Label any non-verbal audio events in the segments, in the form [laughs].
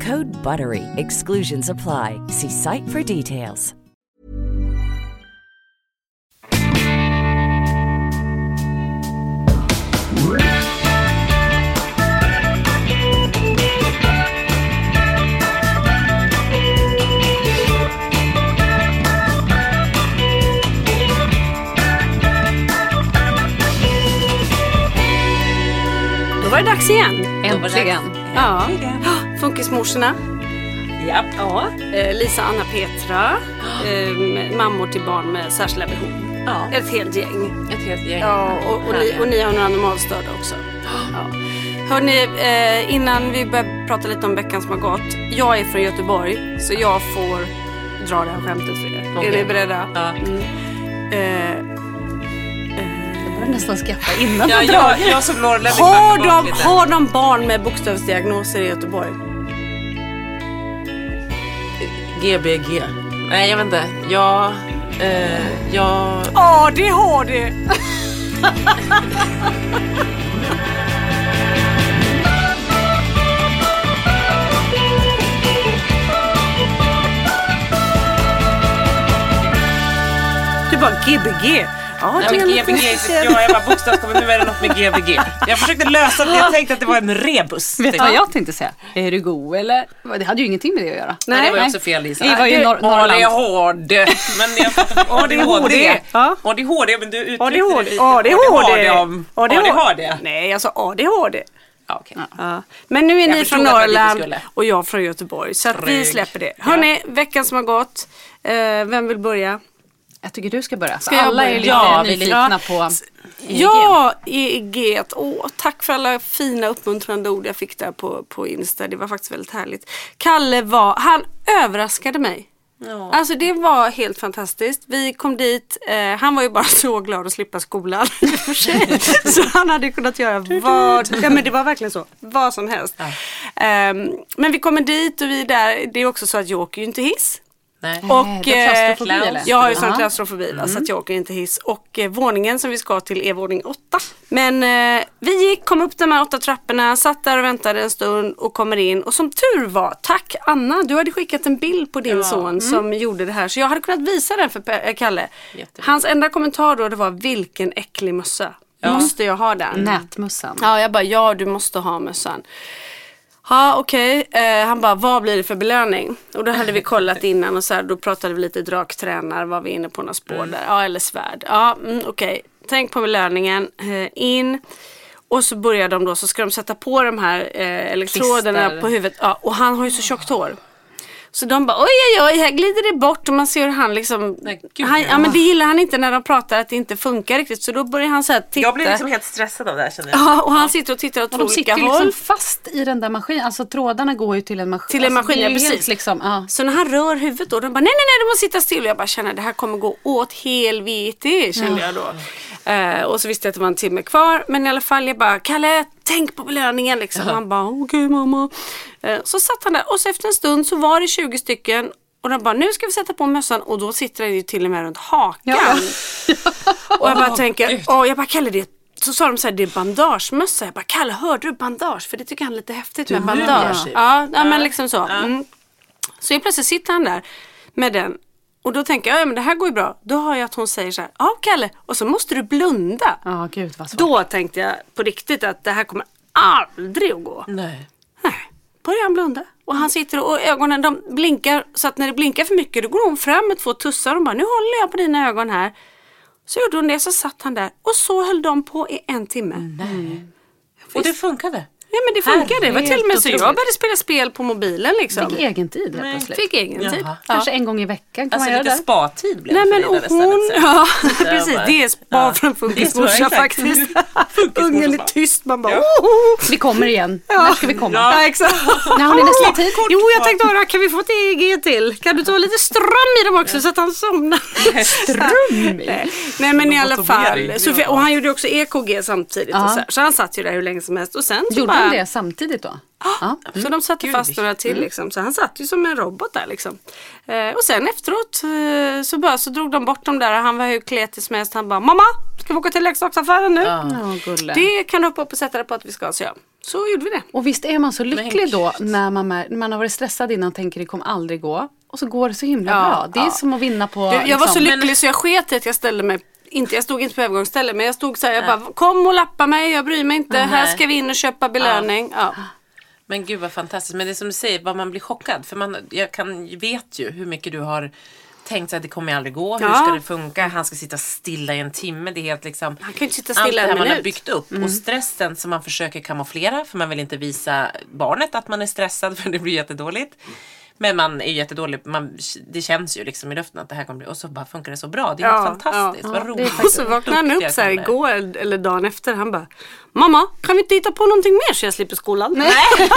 Code BUTTERY. Exclusions apply. See site for details. Då var det dags igen. Äntligen. Ja. Funkismorsorna. Japp. Ja. Eh, Lisa, Anna, Petra. Eh, mammor till barn med särskilda behov. Ja. Ett helt gäng. Ett helt gäng. Ja, och, och, ni, och ni har några normalstörda också. Ja. Hörni, eh, innan vi börjar prata lite om veckan som har gått. Jag är från Göteborg, så jag får dra det här skämtet för er. Okej. Är ni beredda? Ja. Mm. Eh, Jag börjar nästan skratta innan Ja, du jag, drar. jag som har, de, har de barn med bokstavsdiagnoser i Göteborg? GBG. Nej, jag vet inte. Jag... Eh, jag... [laughs] ADHD! det var! Du bara Gbg. Ja, Ja, men GBG, ja, jag bara bokstavskombination, nu är det något med GBG. Jag försökte lösa det, jag tänkte att det var en rebus. Vet du typ. vad jag tänkte säga? Är du god eller? Det hade ju ingenting med det att göra. Nej, det var ju också fel Lisa. Det var ju nor- Norrland. ADHD. Men jag [laughs] ADHD. ADHD, men du uttryckte ADHD. det. ADHD. ADHD. Nej, alltså ADHD. Ja, okej. Ja. Men nu är Jag ni från Norrland och jag från Göteborg. Så att vi släpper det. Hörni, veckan som har gått. Eh, vem vill börja? Jag tycker du ska börja. Ska jag alla är lite Ja, nyfikna lite- på EEG. Ja, EEG. Åh, tack för alla fina uppmuntrande ord jag fick där på, på Insta. Det var faktiskt väldigt härligt. Kalle var, han överraskade mig. Alltså det var helt fantastiskt. Vi kom dit, eh, han var ju bara [laughs] så glad att slippa skolan. [laughs] så han hade kunnat göra vad, ja men det var verkligen så, vad som helst. Ehm, men vi kommer dit och vi är där, det är också så att jag åker ju inte hiss. Nej. Och, eh? Jag har ju sån Ja. klaustrofobi va, så att jag åker inte hiss. Och eh, våningen som vi ska till är våning åtta. Men eh, vi gick, kom upp de här åtta trapporna, satt där och väntade en stund och kommer in. Och som tur var, tack Anna, du hade skickat en bild på din Ja. son som gjorde det här. Så jag hade kunnat visa den för Pe- eh, Kalle. Jättebra. Hans enda kommentar då det var vilken äcklig mössa. Måste jag ha den? Nätmössan. Ja, jag bara ja du måste ha mössan. Ja okej, eh, han bara vad blir det för belöning? Och då hade vi kollat innan och så här, då pratade vi lite draktränar, var vi inne på några spår där. Ja eller svärd. Ja mm, okej, tänk på belöningen, eh, in. Och så börjar de då, så ska de sätta på de här eh, elektroderna Klister. på huvudet. Ja, och han har ju så tjockt hår. Så de bara oj oj oj, här glider det bort och man ser hur han liksom, Nej, gud, han, ja. ja men det gillar han inte när de pratar att det inte funkar riktigt. Så då börjar han så här titta. Jag blir liksom helt stressad av det här känner jag. Ja, och han sitter och tittar åt Och de olika sitter ju håll. liksom fast i den där maskinen. Alltså trådarna går ju till en maskin. Till en alltså, maskin, ja, precis. Liksom, ja. Så när han rör huvudet då, de bara nej nej nej du måste sitta still. Och jag bara känner det här kommer gå åt helvete kände jag då. Eh, och så visste jag att det var en timme kvar. Men i alla fall jag bara, Kalle tänk på belöningen liksom. Han bara, okej mamma. Eh, så satt han där och så efter en stund så var det 20 stycken. Och de bara, nu ska vi sätta på mössan och då sitter den ju till och med runt hakan. [laughs] och jag bara tänker, åh, jag bara, Kalle det så sa de så här, det är bandagemössa. Jag bara, Kalle hörde du bandage? För det tycker han är lite häftigt med bandage. Ja, ja, men liksom så. Mm. Så jag plötsligt sitter han där med den. Och då tänker jag, ja men det här går ju bra. Då hör jag att hon säger så här, ja Kalle, och så måste du blunda. Ja, gud vad svårt. Då tänkte jag på riktigt att det här kommer aldrig att gå. Nej. Nej, börjar han blunda. Och han sitter och ögonen de blinkar så att när det blinkar för mycket då går hon fram med två tussar och bara nu håller jag på dina ögon här. Så gjorde hon det så satt han där och så höll de på i en timme. Och det funkade. Ja men det funkade. Det var till och med så jag började spela spel på mobilen liksom. Fick egen tid helt plötsligt. Fick egen tid. Ja. Kanske en gång i veckan kan Alltså man göra lite det. spa-tid blev Nej det [laughs] [laughs] men för och hon, ja precis bara- det är spa Ja. för en funkismorsa Exakt. faktiskt. Ungen är bara. tyst, man bara Ja. Vi kommer igen. När ska vi komma? Ja exakt. När har ni nästa tid? Jo jag tänkte höra, kan vi få ett EEG till? Kan du ta lite ström i dem också så att han somnar? Ström i? [laughs] Nej. Men i alla fall. Ja. och han gjorde också EKG samtidigt. Ja. Så, han satt ju där hur länge som helst. Och sen så bara, han det samtidigt då? Ja. Så de satte Gud, fast vilken- några till liksom. Så han satt ju som en robot där liksom. Eh, och sen efteråt eh, så, bara, så drog de bort dem där. Han var hur kletig som helst. Han bara Mamma, ska vi åka till leksaksaffären nu? Gulle. Det kan du hoppa upp och sätta dig på att vi ska. Så ja. Så gjorde vi det. Och visst är man så lycklig då när man, när man har varit stressad innan och tänker det kommer aldrig gå. Och så går det så himla Ja, bra. Det är ja. som att vinna på... Du, jag var så liksom- lycklig så jag sket att jag ställde mig inte, jag stod inte på övergångsstället men jag stod så här, jag bara kom och lappa mig, jag bryr mig inte, här ska vi in och köpa belöning. Ja. Men gud vad fantastiskt. Men det är som du säger, vad man blir chockad. För man, jag kan, vet ju hur mycket du har tänkt att det kommer aldrig gå. Hur Ja. ska det funka? Han ska sitta stilla i en timme. Det är helt liksom Han kan inte sitta allt stilla det här man har byggt upp. Och stressen som man försöker kamouflera. För man vill inte visa barnet att man är stressad [laughs] för det blir jättedåligt. Men man är ju jättedålig. Man, det känns ju liksom i luften att det här kommer bli. Och så bara funkar det så bra. Det är Ja, fantastiskt. ja. Vad Ja, det är roligt. faktiskt- Och så vaknade han upp så här igår eller dagen efter. Han bara Mamma, kan vi inte hitta på någonting mer så jag slipper skolan? Nej. [laughs]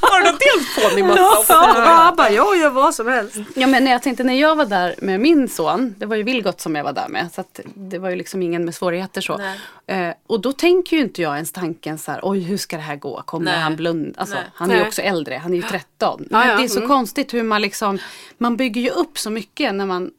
Har du något till på min Ja, han bara, jag gör vad som helst. Ja men när jag tänkte när jag var där med min son, det var ju Vilgot som jag var där med. Så att det var ju liksom ingen med svårigheter så. Eh, och då tänker ju inte jag ens tanken så här, oj hur ska det här gå? Kommer Nej. han blunda? Alltså, Nej. han är ju också äldre, han är ju 13. Ja, ja, det är så mm. konstigt hur man liksom, man bygger ju upp så mycket när man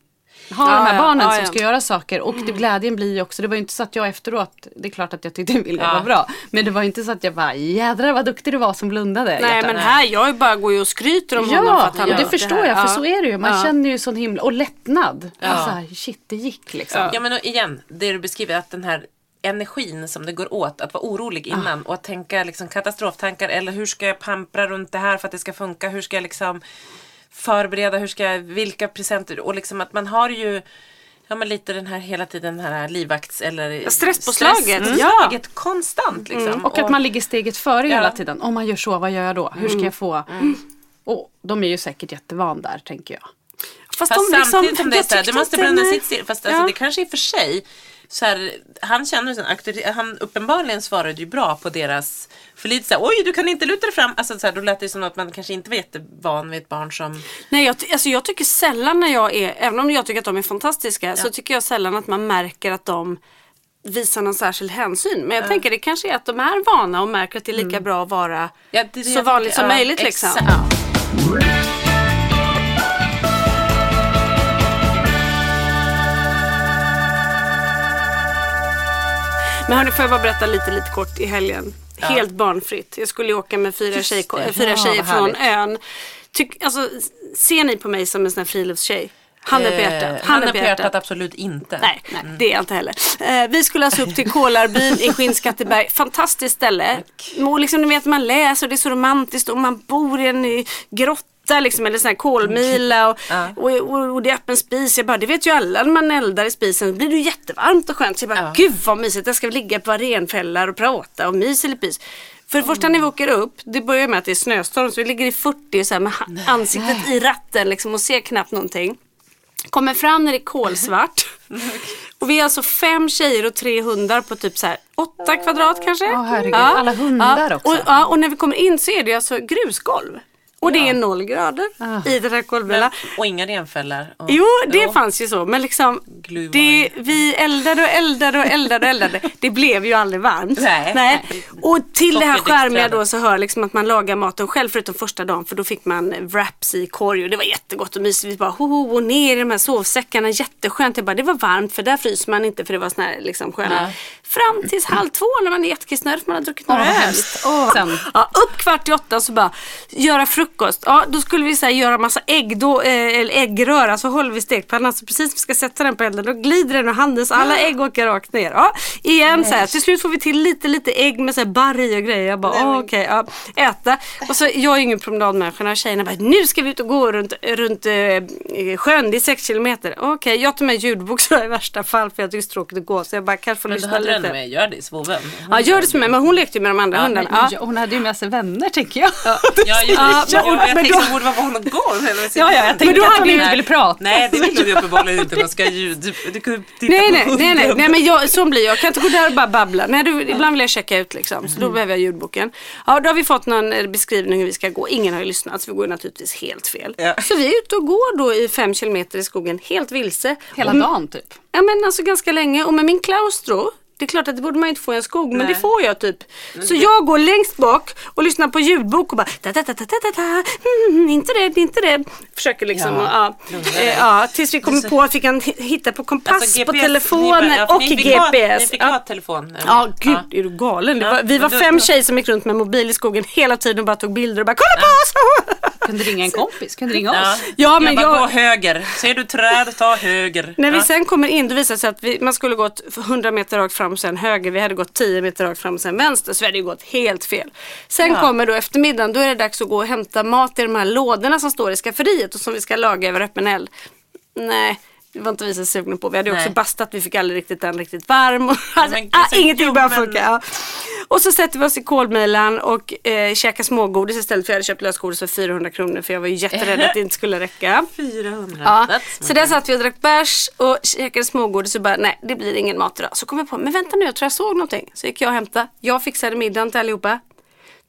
har Ja, de här ja, barnen ja, som ja. ska göra saker och det, glädjen blir ju också, det var ju inte så att jag efteråt, det är klart att jag tyckte Ja. var bra. Men det var ju inte så att jag bara, jädrar vad duktig du var som blundade. Nej hjärtat." men här, jag bara går ju och skryter om honom för Ja, att han har det förstår här. jag för Ja. så är det ju. Man Ja. känner ju sån himla, och lättnad. Ja. Så här, shit det gick liksom. Ja men och igen, det du beskriver att den här energin som det går åt att vara orolig innan och att tänka liksom katastroftankar eller hur ska jag pampra runt det här för att det ska funka, hur ska jag liksom förbereda, hur ska jag, vilka presenter och liksom att man har ju Ja men lite den här hela tiden den här livvakts eller Stresspåslaget, stresspåslaget konstant liksom. Och att man ligger steget före Ja. hela tiden. Om man gör så, vad gör jag då? Hur ska jag få? Mm. Och de är ju säkert jättevan där tänker jag. Fast, Fast de liksom, samtidigt som det är så här, du måste att den sitt. Fast alltså, Ja. det kanske i och för sig så här, han känner sin auktoritet, han uppenbarligen svarade ju bra på deras för lite såhär, oj du kan inte luta dig fram. Alltså så här, då lät det som att man kanske inte var jättevan vid ett barn som Nej, jag, alltså jag tycker sällan när jag är, även om jag tycker att de är fantastiska, så tycker jag sällan att man märker att de visar någon särskild hänsyn. Men jag tänker det kanske är att de är vana och märker att det är lika Mm. bra att vara Ja, det det så vanligt som Ja, möjligt liksom. Men hörni, får jag bara berätta lite, lite kort i helgen. Helt barnfritt. Jag skulle åka med fyra, tjej, fyra Ja, tjejer från ön. Tyck, alltså, ser ni på mig som en sån här friluftstjej? Handen på Eh, hjärtat. Handen på hjärtat absolut inte. Nej, det är jag inte heller. Eh, vi skulle alltså upp till Kolarbyn i Skinnskatteberg. [laughs] Fantastiskt ställe. Och liksom, ni vet, man läser och det är så romantiskt och man bor i en eh, grotta liksom, eller sån här kolmila och, och, och, och det är öppen spis. Jag bara, det vet ju alla när man eldar i spisen. Blir det ju jättevarmt och skönt. Så jag bara, Ja. gud vad mysigt. Jag ska ligga på renfällar och prata och mys eller pys. För det första när vi åker upp, det börjar med att det är snöstorm så vi ligger i 40 så här med ha- ansiktet i ratten liksom och ser knappt någonting. Kommer fram när det är kolsvart. [laughs] Och vi är alltså fem tjejer och tre hundar på typ så här åtta kvadrat kanske. Ja, herregud. Alla hundar också. Och, ja, och när vi kommer in så är det alltså grusgolv. Och det är noll grader i den här kolbilen. Och inga renfällar. Och, Jo, det Ja. fanns ju så. Men liksom, det, vi eldade och eldade och eldade och eldade. Det blev ju aldrig varmt. Nej. Och till det här skärmiga då så hör liksom att man lagar maten själv förutom första dagen. För då fick man wraps i korg och det var jättegott och mysigt. Vi bara ho, ho, och ner i de här sovsäckarna. Jätteskönt. Jag bara, det var varmt för där fryser man inte för det var sån här liksom sköna. Fram tills halv två när man är jättekissnödig för man har druckit några öl. sen. Ja, upp kvart i åtta så bara göra frukost. Ja, då skulle vi så här, göra massa ägg, då, eh, eller äggröra så håller vi stekpannan så precis när vi ska sätta den på elden då glider den ur handen så alla ägg åker rakt ner. Ja, igen så här, till slut får vi till lite lite ägg med så här barr och grejer. Jag bara åh, okej, ja, äta. Och så jag är ju ingen promenadmänniska och tjejerna bara nu ska vi ut och gå runt, runt eh, sjön, det är sex kilometer. Okej, jag tar med ljudbok så i värsta fall för jag tycker det är så tråkigt att gå så jag bara kanske får lyssna lite. Med vår vän. Hon Ja, gör det som med, men hon lekte ju med de andra hundarna. Ja. Ja, hon hade ju med sig vänner tänker jag. Ja, [laughs] jag, Ja, jag, men- jag, jag men tänkte då- att det borde vara någon gång. eller så- Ja, ja, jag tänkte Men då att hade hon ju- inte ville prata. Nej, det vill du uppenbarligen inte. Man ska ljud. Du, du kan ju titta Nej på nej, nej, nej, hunden. nej men jag, så blir jag. Jag kan inte gå där och bara babbla. Nej, du, ibland vill jag checka ut liksom. Så då behöver jag ljudboken. Ja, då har vi fått någon eh, beskrivning hur vi ska gå. Ingen har ju lyssnat så vi går naturligtvis helt fel. Ja. Så vi är ute och går då i fem kilometer i skogen helt vilse. Hela Och- dagen typ. Ja men alltså ganska länge och med min klaustro det är klart att det borde man inte få i en skog men Nej. det får jag typ. Så jag går längst bak och lyssnar på ljudbok och bara da, da, da, da, da, da, mm, inte rädd, inte rädd. Försöker liksom ja. Ja, eh, ja, tills vi kommer på att vi kan hi- hitta på kompass Alltså, på GPS, telefonen ja, och ni fick Ha, GPS. ni fick Ja. ha telefon. Ja gud, är du galen? Ja, var, vi var men fem tjejer som gick runt med mobil i skogen hela tiden och bara tog bilder och bara kolla på oss! [laughs] Kunde ringa en kompis, kunde ringa Ja, oss. Ja, men jag bara, jag- gå höger. Ser du träd, ta höger. När vi ja. sen kommer in det sig att vi, man skulle gått 100 meter rakt fram och sen höger. Vi hade gått 10 meter rakt fram och sen vänster. Så vi hade ju gått helt fel. Sen Ja. kommer då eftermiddagen, då är det dags att gå och hämta mat i de här lådorna som står i skafferiet och som vi ska laga över öppen eld. Nej. Det var inte vi så sugna på. Vi hade ju också Nej. bastat, vi fick aldrig riktigt den riktigt varm. Och, alltså, men ah, ingenting men- funkar. Ja. Och så sätter vi oss i kolmilan och eh, käkar smågodis istället för jag hade köpt lösgodis för 400 kronor för jag var ju jätterädd att det inte skulle räcka. [laughs] 400. Ja, That's så där satt vi och drack bärs och käkade smågodis och bara nej det blir ingen mat idag. Så kom jag på, men vänta nu jag tror jag såg någonting. Så gick jag och hämtade. Jag fixade middagen till allihopa.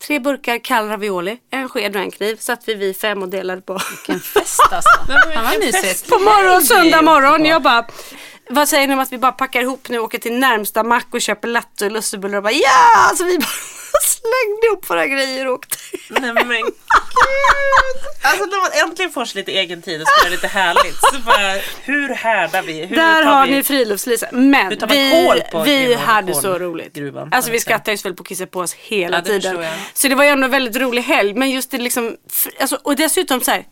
Tre burkar kall ravioli, en sked och en kniv. Satt vi vi fem och delade på. Vilken fest alltså. [laughs] Vad mysigt. på morgon, söndag morgon. Jag bara, vad säger ni om att vi bara packar ihop nu och åker till närmsta mack och köper latte och lussebullar och bara ja! Så vi bara [laughs] slängde ihop våra grejer och åkte. Nej men gud. Alltså när man äntligen får sig lite egen tid och ska lite härligt. Så bara, hur härdar vi? Hur Där har vi... ni friluftslisa. Men vi, vi hade Kol- så roligt. gruvan, Alltså vi alltså. skrattade ju så väl på att kissa på oss hela Ja, tiden. Så det var ju ändå en väldigt rolig helg. Men just det liksom, alltså, och dessutom så här.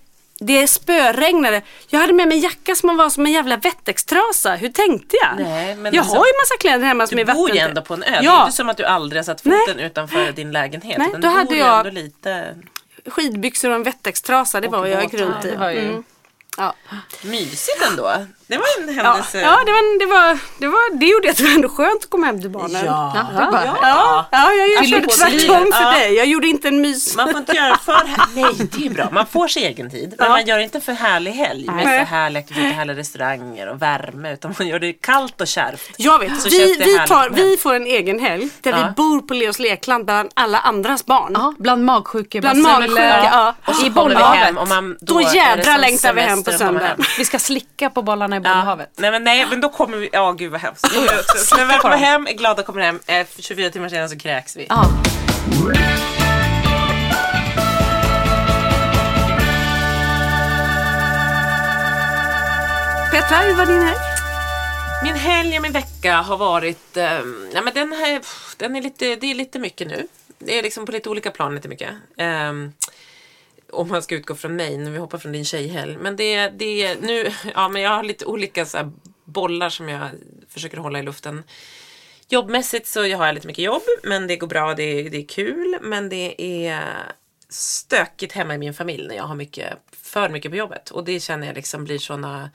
Det spöregnade. Jag hade med mig en jacka som var som en jävla Wettextrasa. Hur tänkte jag? Nej, men jag alltså, har ju massa kläder hemma som Du är bor ju vatten- ändå på en ö. Det är Ja, inte som att du aldrig har satt foten utanför din lägenhet. Nej, då du hade jag- ändå lite skidbyxor och en Wettextrasa. Det var vad jag gick runt i. Ja. mysigt ändå. Det var en Ja, händelse. ja det, var, det, var, det, var, det gjorde att det var ändå skönt att komma hem till barnen. Ja. Ja, du bara, ja. ja, jag, jag körde tvärtom för Ja. dig. Jag gjorde inte en mys. Man får inte göra för [laughs] Nej, det är bra. Man får sig egen tid. Men Ja. man gör inte för härlig helg med så härliga aktiviteter, härliga restauranger och värme. Utan man gör det kallt och kärvt. Jag vet, Så vi, vi, tar, vi får en egen helg där Ja. vi bor på Leos lekland bland alla andras barn. Ja, bland magsjuka Bland magsjuka, ja. Och så I bollhavet. hem och man, då, Då jädrar längtar vi hem på kommer söndagen. hem. Vi ska slicka på bollarna i Ja. bollhavet. Nej men nej men då kommer vi, ja gud vad hemskt. [laughs] När vi kommer hem, är glada kommer hem, eh, 24 timmar senare så kräks vi. Ja. Petra, hur var din helg? Min helg och min vecka har varit, um, ja men den här, den är lite, det är lite mycket nu. Det är liksom på lite olika plan lite mycket. Ehm, om man ska utgå från mig, när vi hoppar från din tjejhelg. Men det, det är nu, ja men jag har lite olika så här, bollar som jag försöker hålla i luften. Jobbmässigt så har jag lite mycket jobb, men det går bra, det är, det är kul. Men det är stökigt hemma i min familj när jag har mycket, för mycket på jobbet. Och det känner jag liksom blir såna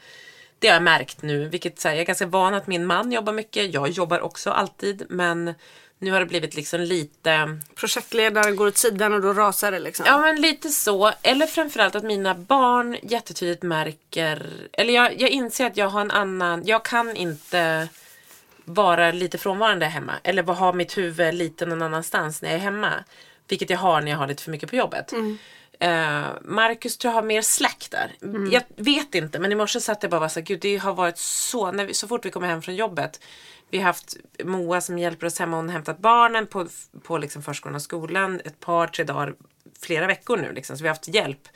det har jag märkt nu, vilket så här, jag är ganska van att min man jobbar mycket. Jag jobbar också alltid, men nu har det blivit liksom lite Projektledaren går åt sidan och då rasar det liksom. Ja men lite så. Eller framförallt att mina barn jättetydligt märker, eller jag, jag inser att jag har en annan, jag kan inte vara lite frånvarande hemma. Eller ha mitt huvud lite någon annanstans när jag är hemma. Vilket jag har när jag har lite för mycket på jobbet. Eh, Marcus tror jag har mer slack där. Jag vet inte men i morse satt jag bara och var så här, gud det har varit så, när vi, så fort vi kommer hem från jobbet. Vi har haft Moa som hjälper oss hemma, hon har hämtat barnen på, på liksom förskolan och skolan ett par, tre dagar, flera veckor nu liksom, så vi har haft hjälp.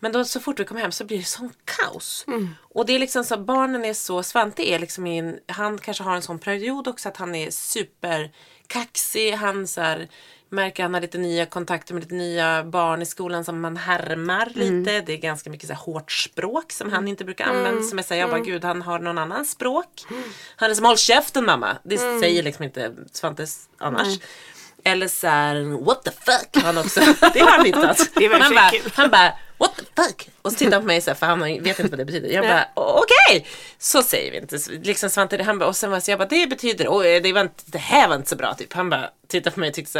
Men då så fort vi kommer hem så blir det sån kaos. Och det är liksom så att barnen är så, Svante är liksom i en, han kanske har en sån period också att han är superkaxig. Han så här, märker han har lite nya kontakter med lite nya barn i skolan som man härmar lite. Det är ganska mycket så här hårt språk som han inte brukar använda. Som jag säger, jag bara gud han har någon annan språk. Han är som håll käften mamma. Det säger liksom inte Svante annars. Eller så här, what the fuck han också. [laughs] det har han hittat. [laughs] Det han, bara, han bara, what the fuck? Och så tittar han på mig så här, för han vet inte vad det betyder. Jag bara, okej! Så säger vi inte. Liksom Svante, han bara, och sen var så jag bara, det betyder, oj, det, var inte, det här var inte så bra typ. Han bara, tittar på mig och tyckte så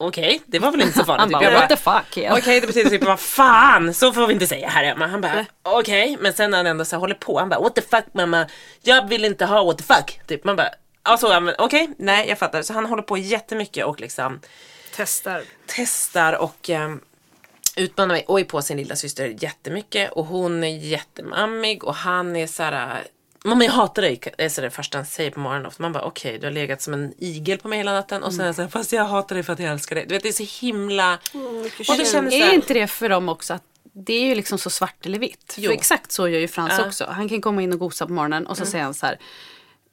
okej, det var väl inte så farligt. Han bara, what the fuck. Ja. Okej det betyder typ vad fan så får vi inte säga här hemma. Han bara okej men sen när han ändå så här håller på han bara what the fuck mamma jag vill inte ha what the fuck. Typ man bara alltså okej nej jag fattar. Så han håller på jättemycket och liksom Testar. testar och um, utmanar mig och är på sin lilla syster jättemycket och hon är jättemammig och han är så här Mamma jag hatar dig, är så det första han säger på morgonen. ofta. Man bara okej, du har legat som en igel på mig hela natten och sen är jag så här, fast jag hatar dig för att jag älskar dig. Du vet det är så himla... och det kändes så Är inte det för dem också att det är ju liksom så svart eller vitt. Jo. För exakt så gör ju Frans Ja. Mm. också. Han kan komma in och gosa på morgonen och så säger han så här.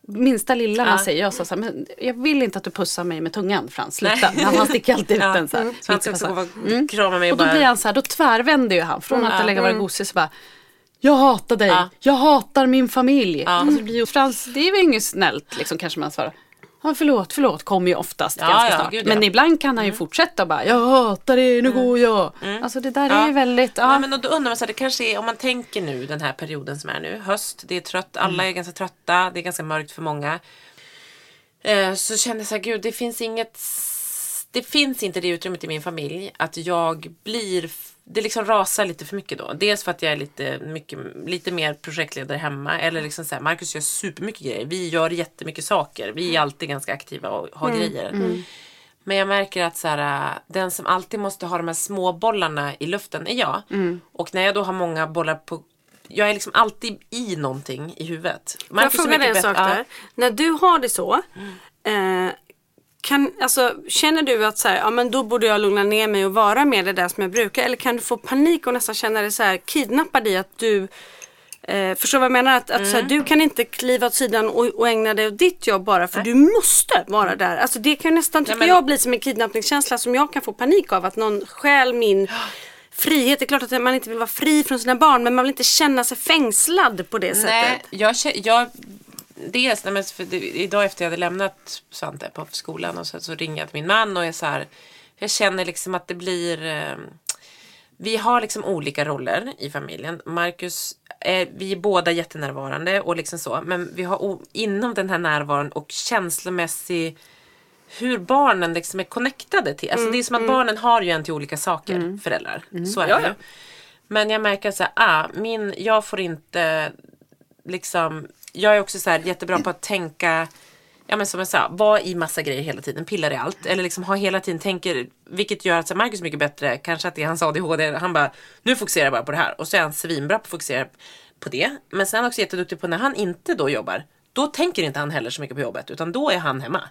Minsta lilla man säger jag så så här, men jag vill inte att du pussar mig med tungan Frans, sluta. Nej. Men han sticker alltid [laughs] ut Ja. den så här. Mm. Så han ska också gå och krama mig och Och då bara- blir han så här, då tvärvänder ju han. Från att Ja. lägga vara gosig så bara jag hatar dig, Ja. jag hatar min familj. Alltså det blir ju, Frans, det är väl inget snällt liksom kanske man svarar. Ja, förlåt, förlåt kommer ju oftast Ja, ganska ja, snart. gud, ja. Mm. Men ibland kan han ju fortsätta och bara, jag hatar dig, nu går jag. Alltså det där är ju väldigt, ja. Ja, men då undrar man så här, det kanske är, om man tänker nu den här perioden som är nu, höst, det är trött, alla är ganska trötta, det är ganska mörkt för många. Eh, så kände jag så här, gud det finns inget, det finns inte det utrymmet i min familj att jag blir, det liksom rasar lite för mycket då. Dels för att jag är lite, mycket, lite mer projektledare hemma, eller liksom så här, Marcus gör supermycket grejer, vi gör jättemycket saker, vi är alltid ganska aktiva och har grejer. Men jag märker att så här, den som alltid måste ha de här små bollarna i luften är jag. Och när jag då har många bollar på jag är liksom alltid i någonting i huvudet. Får jag Marcus är fråga dig en sak där? När du har det så. Eh, kan, alltså, känner du att så här, ja, men då borde jag lugna ner mig och vara med det där som jag brukar? Eller kan du få panik och nästan känna dig så här kidnappad i att du Eh, förstår vad jag menar? Att, att så här, Mm. du kan inte kliva åt sidan och, och ägna dig åt ditt jobb bara för du måste vara där. Alltså det kan nästan, tycker men- jag, bli som en kidnappningskänsla som jag kan få panik av. Att någon stjäl min frihet. Det är klart att man inte vill vara fri från sina barn men man vill inte känna sig fängslad på det Nej, sättet. jag, jag Dels, nej, men för idag efter jag hade lämnat Svante på skolan och så, så ringer jag till min man och är så här. Jag känner liksom att det blir eh, Vi har liksom olika roller i familjen. Marcus, är, vi är båda jättenärvarande och liksom så. Men vi har o, inom den här närvaron och känslomässig hur barnen liksom är connectade till. Alltså det är som att barnen har ju en till olika saker, föräldrar. Så är det ju. Men jag märker så här, ah, min, jag får inte liksom, jag är också så här jättebra på att tänka Ja men som jag sa, vara i massa grejer hela tiden, pillar i allt. Eller liksom ha hela tiden tänker, vilket gör att så Marcus är mycket bättre, kanske att det är hans ADHD, han bara, nu fokuserar jag bara på det här. Och så är han svinbra på att fokusera på det. Men sen också jätteduktig på när han inte då jobbar, då tänker inte han heller så mycket på jobbet, utan då är han hemma.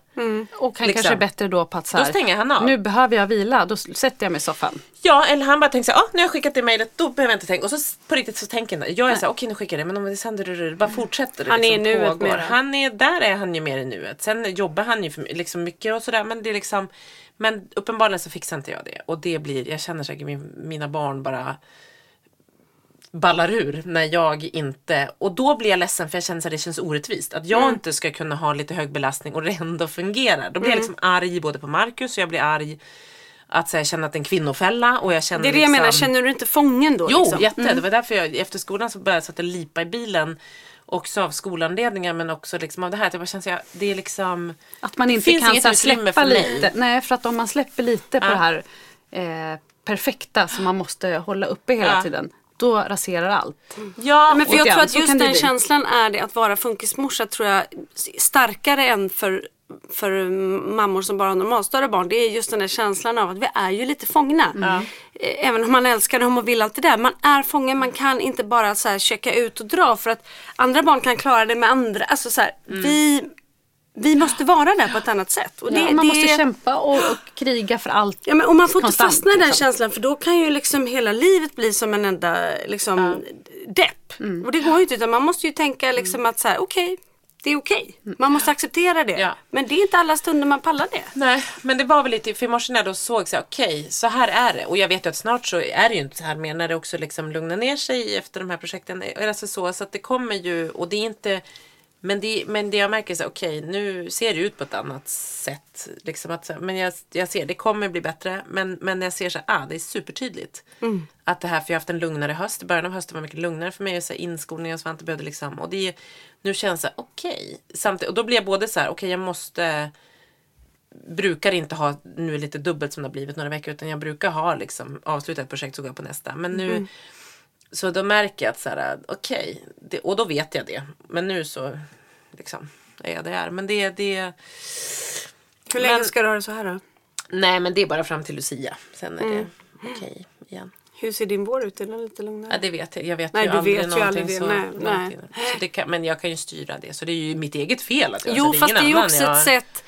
Och han Liksom. kanske är bättre då på att så Då här, stänger han av. nu behöver jag vila, då sätter jag mig i soffan. Ja, eller han bara tänker såhär, ah, nu har jag skickat det mejlet, då behöver jag inte tänka. Och så på riktigt så tänker jag, jag är såhär, okej nu skickar jag det, men om det sen det bara fortsätter det Han är liksom i nuet pågår. mer. Han är, där är han ju mer i nuet. Sen jobbar han ju för, liksom mycket och sådär, men det är liksom, men uppenbarligen så fixar inte jag det. Och det blir, jag känner säkert min, mina barn bara ballar ur när jag inte, och då blir jag ledsen för jag känner att det känns orättvist. Att jag inte ska kunna ha lite hög belastning och det ändå fungerar. Då blir jag liksom arg både på Marcus och jag blir arg att så här, känna att det är en kvinnofälla och jag känner Det är det jag liksom, menar, känner du inte fången då? Jo, liksom? jätte. Det var därför jag efter skolan så började jag sätta lipa i bilen. Också av skolanledningar men också liksom av det här. att Jag bara känner här, det är liksom. Att man inte kan så släppa lite. Nej, för att om man släpper lite på Ja. det här eh, perfekta som man måste hålla uppe hela Ja. tiden, då raserar allt. Ja, Men för jag tror att just den bli. känslan är det att vara funkismorsa tror jag starkare än för för mammor som bara har normalstörre barn det är just den där känslan av att vi är ju lite fångna. Eh, Även om man älskar dem och vill allt det där. Man är fången, man kan inte bara så här checka ut och dra för att andra barn kan klara det med andra. Alltså så här, vi, vi måste vara där på ett annat sätt. Och det, ja, man det, måste kämpa och, och kriga för allt. Ja, men, och man får inte konstant, fastna i den liksom. känslan för då kan ju liksom hela livet bli som en enda liksom, depp. Mm. Och det går ju inte utan man måste ju tänka liksom att så här, okej, det är okej. Mm. Man måste acceptera det. Ja. Men det är inte alla stunder man pallar det. Nej, men det var väl lite, för i morse när jag då såg så här, okej, så här är det. Och jag vet ju att snart så är det ju inte så här mer när det också liksom lugnar ner sig efter de här projekten. Alltså så, så att det kommer ju, och det är inte, men det, men det jag märker är här, okej, nu ser det ut på ett annat sätt. Liksom att, men jag, jag ser, det kommer bli bättre. Men, men jag ser så här, ah, det är supertydligt. Att det här, för jag har haft en lugnare höst. I början av hösten var mycket lugnare för mig. Och så här, inskolning och Svante behövde liksom, och det, nu känns det okej. Samtidigt, och då blir jag både så här, okej jag måste brukar inte ha nu lite dubbelt som det har blivit några veckor utan jag brukar ha liksom avslutat ett projekt så går jag på nästa. Men nu så då märker jag att så här, okej, det- och då vet jag det. Men nu så liksom är jag där. Men det, det, Hur länge Men- ska du ha det så här då? nej men det är bara fram till Lucia. Sen är Mm. det okej igen. Hur ser din vår ut? Är den lite lugnare? Ja, det vet jag. Jag vet Nej, ju du aldrig vet ju någonting aldrig det. så, Nej, nej. så kan, Men jag kan ju styra det. Så det är ju mitt eget fel att jag Jo, är fast det är ju annan också jag- ett sätt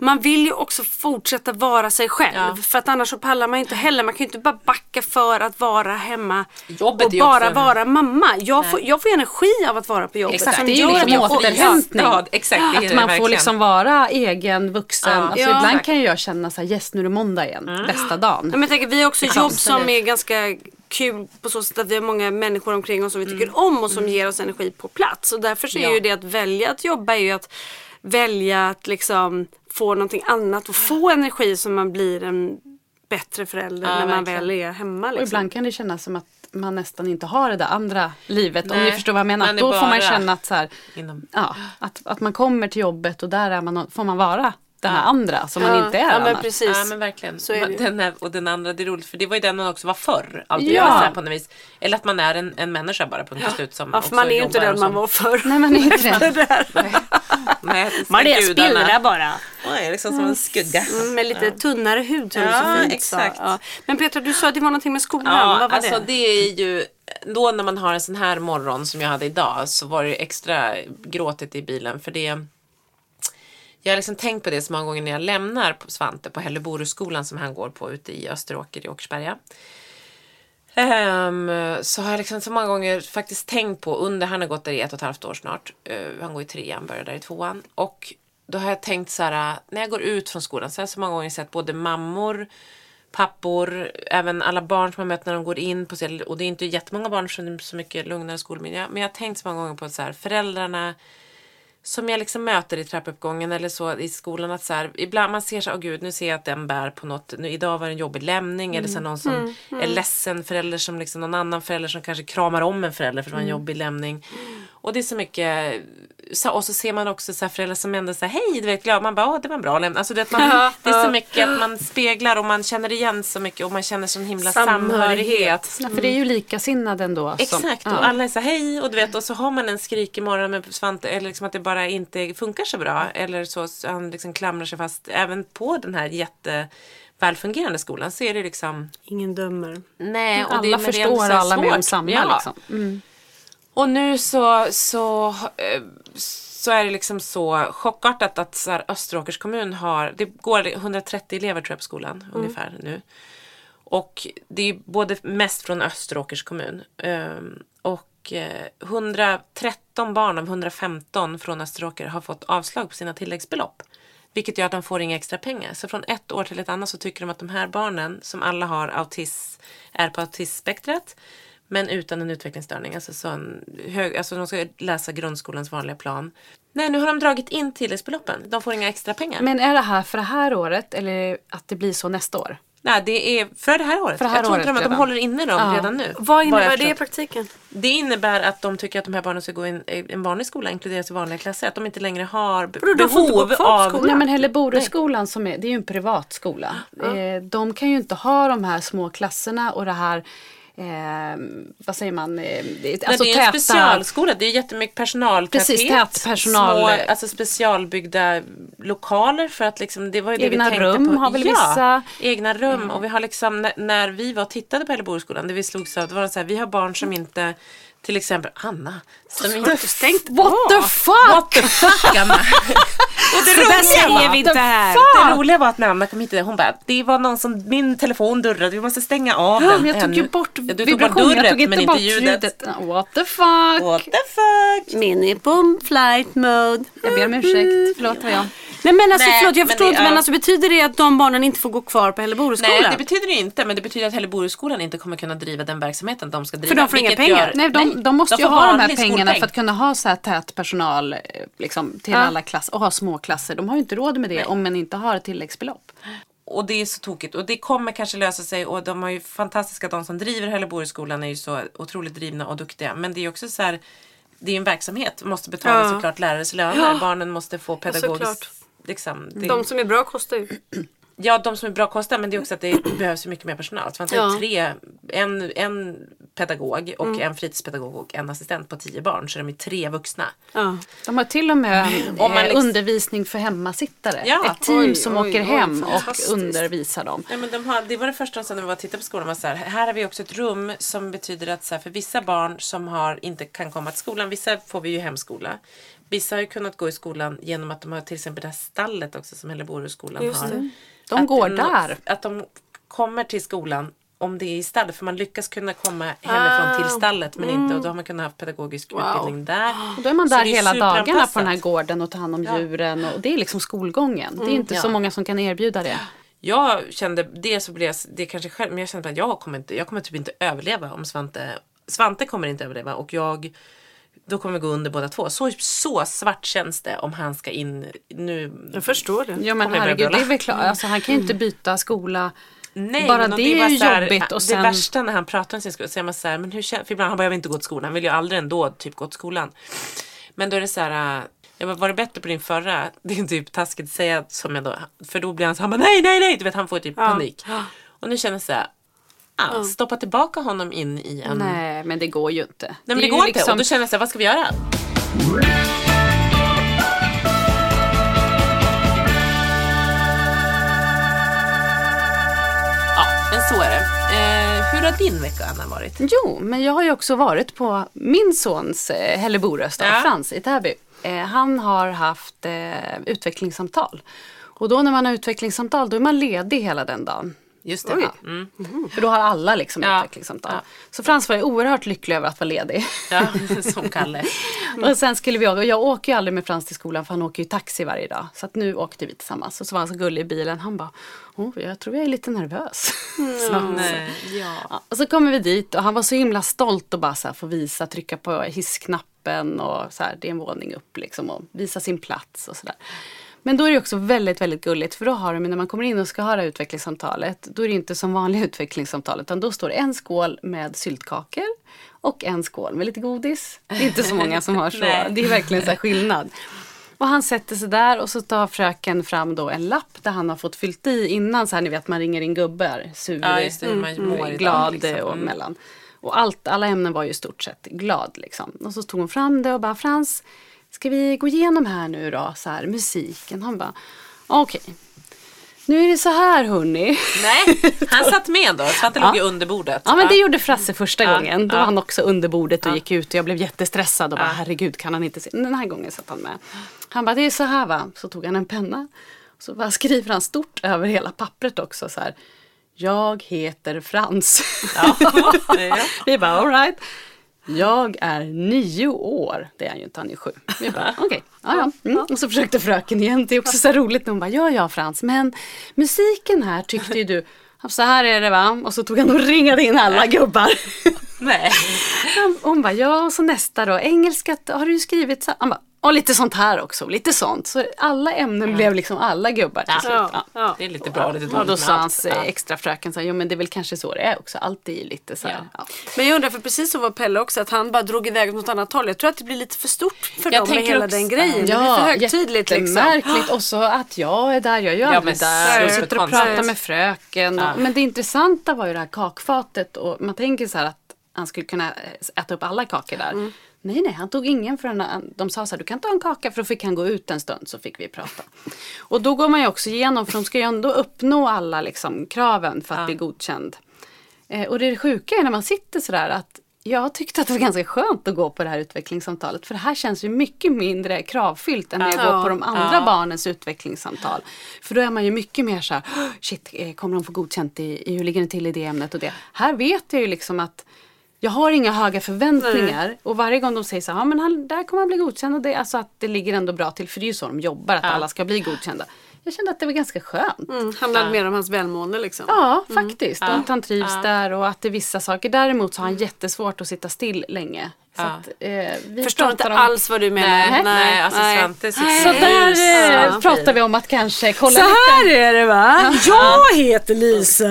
man vill ju också fortsätta vara sig själv. Ja. För att annars så pallar man inte heller. Man kan ju inte bara backa för att vara hemma Jobbet och bara också- vara mamma. Jag får, jag får energi av att vara på jobbet. Exakt, som det är ju gör liksom en återhämtning. Ja, exakt. det är Att det man får verkligen. liksom vara egen vuxen. Ja. Alltså ibland Exakt. kan jag känna så här, yes nu är det måndag igen, bästa dagen. Men jag tänker, vi har också Liksom. jobb som är ganska kul på så sätt att vi har många människor omkring oss som vi tycker om och som ger oss energi på plats. Och därför så är Ja. ju det att välja att jobba är ju att välja att liksom få någonting annat och få energi så man blir en bättre förälder Ja, när man verkligen. väl är hemma. Och Liksom. ibland kan det kännas som att man nästan inte har det där andra livet. om Nej, ni förstår vad jag menar. man Då får man känna att, så här, inom- ja, att, att man kommer till jobbet och där är man, får man vara den här andra som man Ja, inte är ja, men annars. precis. Ja men verkligen. Så är det den här, och den andra, det är roligt för det var ju den man också var förr. Alltid Ja. ja. så här på något vis. Eller att man är en, en människa bara punkt och slut. Som Ja, för man är ju inte den och man var förr. Nej man är inte [laughs] det. Nej, [laughs] det Man är spillra bara. Man är liksom som en skugga. Mm, med lite tunnare hud som Ja, du så fint exakt. Ja. Men Petra du sa att det var någonting med skolan. Ja, Vad var alltså det? det är ju då när man har en sån här morgon som jag hade idag så var det extra gråtigt i bilen för det jag har liksom tänkt på det så många gånger när jag lämnar Svante på Helleboruskolan som han går på ute i Österåker i Åkersberga. Um, så har jag liksom så många gånger faktiskt tänkt på under, han har gått där i ett och ett halvt år snart. uh, han går i trean, börjar där i tvåan. Och då har jag tänkt så här, när jag går ut från skolan så har jag så många gånger sett både mammor, pappor, även alla barn som jag mött när de går in på sig. Och det är inte jättemånga barn som är så mycket lugnare skolmiljö. Men jag har tänkt så många gånger på så här, föräldrarna som jag liksom möter i trappuppgången eller så i skolan att så här, ibland man ser så åh gud nu ser jag att den bär på något, nu, idag var det en jobbig lämning. Eller så här, någon som är ledsen förälder som liksom någon annan förälder som kanske kramar om en förälder för det var en jobbig lämning. Och det är så mycket, så, och så ser man också så här föräldrar som ändå säger hej, du vet glad, man bara, åh det var en bra lämning. Alltså, du vet, man, [laughs] det är så mycket att man speglar och man känner igen så mycket och man känner sån himla Samhörighet. samhörighet. Ja, för det är ju likasinnad ändå. som- Exakt, ja. och alla är så här, hej och du vet och så har man en skrikig morgon med Svante eller liksom att det bara inte funkar så bra eller så, så han liksom klamrar sig fast även på den här jätte välfungerande skolan så är det liksom Ingen dömer. nej och alla det, men det är förstår så alla med om samma. Ja. Liksom. Och nu så, så, eh, så är det liksom så chockartat att så här, Österåkers kommun har, det går 130 elever tror jag på skolan ungefär nu. Och det är både mest från Österåkers kommun. Ehm, och eh, 113 barn av 115 från Österåker har fått avslag på sina tilläggsbelopp. Vilket gör att de får inga extra pengar. Så från ett år till ett annat så tycker de att de här barnen som alla har autism, är på autismspektrat men utan en utvecklingsstörning. Alltså, så en hög, alltså de ska läsa grundskolans vanliga plan. Nej, nu har de dragit in tilläggsbeloppen. De får inga extra pengar. Men är det här för det här året eller att det blir så nästa år? Nej, det är för det här året. För det här jag tror inte de, att de håller inne dem Ja. redan nu. Vad innebär det i praktiken? Det innebär att de tycker att de här barnen ska gå i en, en vanlig skola, inkluderas i vanliga klasser. Att de inte längre har gå behov av... Nej men Helleboreskolan som är, det är ju en privatskola. Eh, de kan ju inte ha de här små klasserna och det här eh, vad säger man, eh, det- Alltså det är en specialskola, det är jättemycket personaltäthet. Precis, tät personal. Små, alltså specialbyggda lokaler för att liksom, det var ju det Egna vi tänkte rum på. har väl ja, vissa. egna rum. Och vi har liksom, när, när vi var och tittade på Hälleboskolan, det vi slogs av, det var så här, vi har barn som inte till exempel Anna. Som inte, Stängt What the fuck! What the fuck Anna! [laughs] och det roliga säger var- vi inte här. Det roliga var att när Anna kom hit, hon bara, det var någon som, min telefon durrade, vi måste stänga av den. jag tog ju ännu." bort vibrationen, jag tog inte bort ljudet. What the fuck! What the fuck? Min är på flight mode. Jag ber om ursäkt, förlåt vad jag. Nej men alltså Nej, förlåt jag förstår inte men alltså betyder det att de barnen inte får gå kvar på Hälleborgsskolan? Nej, det betyder det inte. Men det betyder att Hälleborgsskolan inte kommer kunna driva den verksamheten de ska driva. de får inga pengar? Nej, de, måste ju ha de här vanlig pengarna för att kunna ha så här tät personal eh, liksom, till alla klasser och ha små klasser. De har ju inte råd med det om man inte har ett tilläggsbelopp. Och det är så tokigt. Och det kommer kanske lösa sig. Och de har ju fantastiska, de som driver Hälleborgsskolan är ju så otroligt drivna och duktiga. Men det är också så här, det är ju en verksamhet. Måste betala Ja. såklart lärares löner. Ja. Barnen måste få såklart. pedagogiskt. Liksom, det, De som är bra kostar ju. Ja, de som är bra kostar men det är också att det behövs mycket mer personal. Så man tar Ja. tre, en, en pedagog och Mm. en fritidspedagog och en assistent på tio barn. Så de är tre vuxna. Ja. De har till och med Om man eh, liksom- undervisning för hemmasittare. Ja. Ett team Oj, som oj, åker oj, hem och undervisar dem. Ja, men de har, det var det första de sa när vi tittade på skolan. Var så här, här har vi också ett rum som betyder att så här, för vissa barn som har, inte kan komma till skolan, vissa får vi ju hemskola. Vissa har ju kunnat gå i skolan genom att de har till exempel det här stallet också som Hälleborgsskolan Just har. De Att går nå- där. Att de kommer till skolan om det är i stallet. För man lyckas kunna komma hemifrån till stallet men inte och då har man kunnat ha pedagogisk Wow. utbildning där. [gasps] Och då är man Så där är hela dagarna på den här gården och tar hand om djuren. Och det är liksom skolgången. Det är inte så Ja. många som kan erbjuda det. Jag kände, det så blev jag, det kanske själv, men jag kände att jag kommer inte, jag kommer typ inte överleva om Svante, Svante kommer inte överleva och jag, då kommer vi gå under båda två. Så, så svart känns det om han ska in nu. Jag förstår det. Ja men herregud, det är väl klart. Alltså, han kan ju inte byta skola. Nej, Bara men och det är ju här, jobbigt och Det sen- värsta när han pratar om sin skola, så är man så här, men hur känns, för ibland han bara, jag vill inte gå till skolan, han vill ju aldrig ändå typ gå till skolan. Men då är det så här, äh, jag bara, var det bättre på din förra? [laughs] Det är typ taskigt att säga som jag då, för då blir han så han bara, nej, nej, nej, du vet han får typ panik. Och nu känner jag så här, ah, stoppa tillbaka honom in i en... Nej, Nej men det går ju inte. men det, ju går inte. liksom- Och då känner jag så här, vad ska vi göra? Har din vecka Anna varit? Jo, men jag har ju också varit på min sons eh, Ja. Frans i Täby. Eh, han har haft eh, utvecklingssamtal. Och då när man har utvecklingssamtal då är man ledig hela den dagen. Just det. Ja. Mm. För då har alla liksom Ja. utvecklingssamtal. Ja. Så Frans var ju oerhört lycklig över att vara ledig. Ja, [laughs] som Kalle. [laughs] Och sen skulle vi åka, jag åker ju aldrig med Frans till skolan för han åker ju taxi varje dag. Så att nu åkte vi tillsammans och så var han så gullig i bilen. Han bara, oh, jag tror jag är lite nervös. [laughs] Så- Nej. Ja, och så kommer vi dit och han var så himla stolt och bara så här få visa, trycka på hissknappen och så här, det är en våning upp liksom och visa sin plats och sådär. Men då är det också väldigt, väldigt gulligt för då har de, när man kommer in och ska ha det här utvecklingssamtalet, då är det inte som vanliga [laughs] utvecklingssamtal utan då står en skål med syltkakor och en skål med lite godis. Det är inte så många som har [laughs] så. Det är verkligen så här skillnad. Och han sätter sig där och så tar fröken fram då en lapp där han har fått fyllt i innan så här ni vet man ringer in gubbar. Sur, Ja, just det, idag, glad liksom. och Mm. mellan. Och allt, alla ämnen var ju i stort sett glad liksom. Och så tog hon fram det och bara Frans, ska vi gå igenom här nu då, så här musiken? Han bara, okej. Nu är det så här hörni. Nej, [laughs] han satt med då. Svante låg ju under bordet. Ja men det gjorde Frasse första Ja, gången. Då ja. var han också under bordet och Ja. gick ut och jag blev jättestressad och bara Ja. herregud kan han inte se. Den här gången satt han med. Han bara det är så här va. Så tog han en penna. Så bara skriver han stort över hela pappret också så här. Jag heter Frans. Ja. [laughs] Vi bara alright. Jag är nio år. Det är han ju inte, han är sju. Bara [laughs] okej, ja, ja. Mm. Och så försökte fröken igen. Det är också så roligt när hon bara ja ja Frans men musiken här tyckte ju du. Så här är det va. Och så tog han och ringade in alla gubbar. Nej. [laughs] Hon bara, ja och så nästa då, engelska, har du skrivit så? Han bara, Och lite sånt här också, lite sånt. Så alla ämnen blev liksom alla gubbar till slut. Ja, Ja. ja. Det är lite bra och lite Och dåligt då med sa hans eh, Ja. extra fröken så här, jo men det är väl kanske så det är också. Allt är ju lite så här. Ja. Men jag undrar, för precis så var Pelle också, att han bara drog iväg åt något annat håll. Jag tror att det blir lite för stort för Jag dem med tänker hela också- den grejen. det blir för högtidligt liksom. jättemärkligt. Och så att jag är där, jag är ju aldrig men där. Och så sitter och pratar med fröken. Och, Men det intressanta var ju det här kakfatet. Och man tänker så här att han skulle kunna eh, äta upp alla kakor där. Mm. Nej, nej, han tog ingen förrän han, de sa så här, du kan ta en kaka för då fick han gå ut en stund så fick vi prata. [laughs] Och då går man ju också igenom, för de ska ju ändå uppnå alla liksom, kraven för att bli godkänd. Eh, och det sjuka är när man sitter sådär att jag tyckte att det var ganska skönt att gå på det här utvecklingssamtalet. För det här känns ju mycket mindre kravfyllt än när jag Ja. går på de andra barnens utvecklingssamtal. För då är man ju mycket mer så här, "Åh, shit, eh, kommer de få godkänt i, i hur ligger det till i det ämnet och det. Här vet jag ju liksom att jag har inga höga förväntningar. Och varje gång de säger så här, ja men han, där kommer han bli godkänd. Och det, alltså att det ligger ändå bra till för det är ju så de jobbar, att alla ska bli godkända. Jag kände att det var ganska skönt. Mm, handlade mer om hans välmående liksom. Ja, faktiskt. Och att han trivs där och att det är vissa saker. Däremot så har han jättesvårt att sitta still länge. Så Ja. att, eh, vi Förstår inte om... alls vad du menar. Nej, nej, alltså Svante sitter Så där eh, Ja. pratar vi om att kanske kolla Så lite. här är det va? Jag heter Lisa.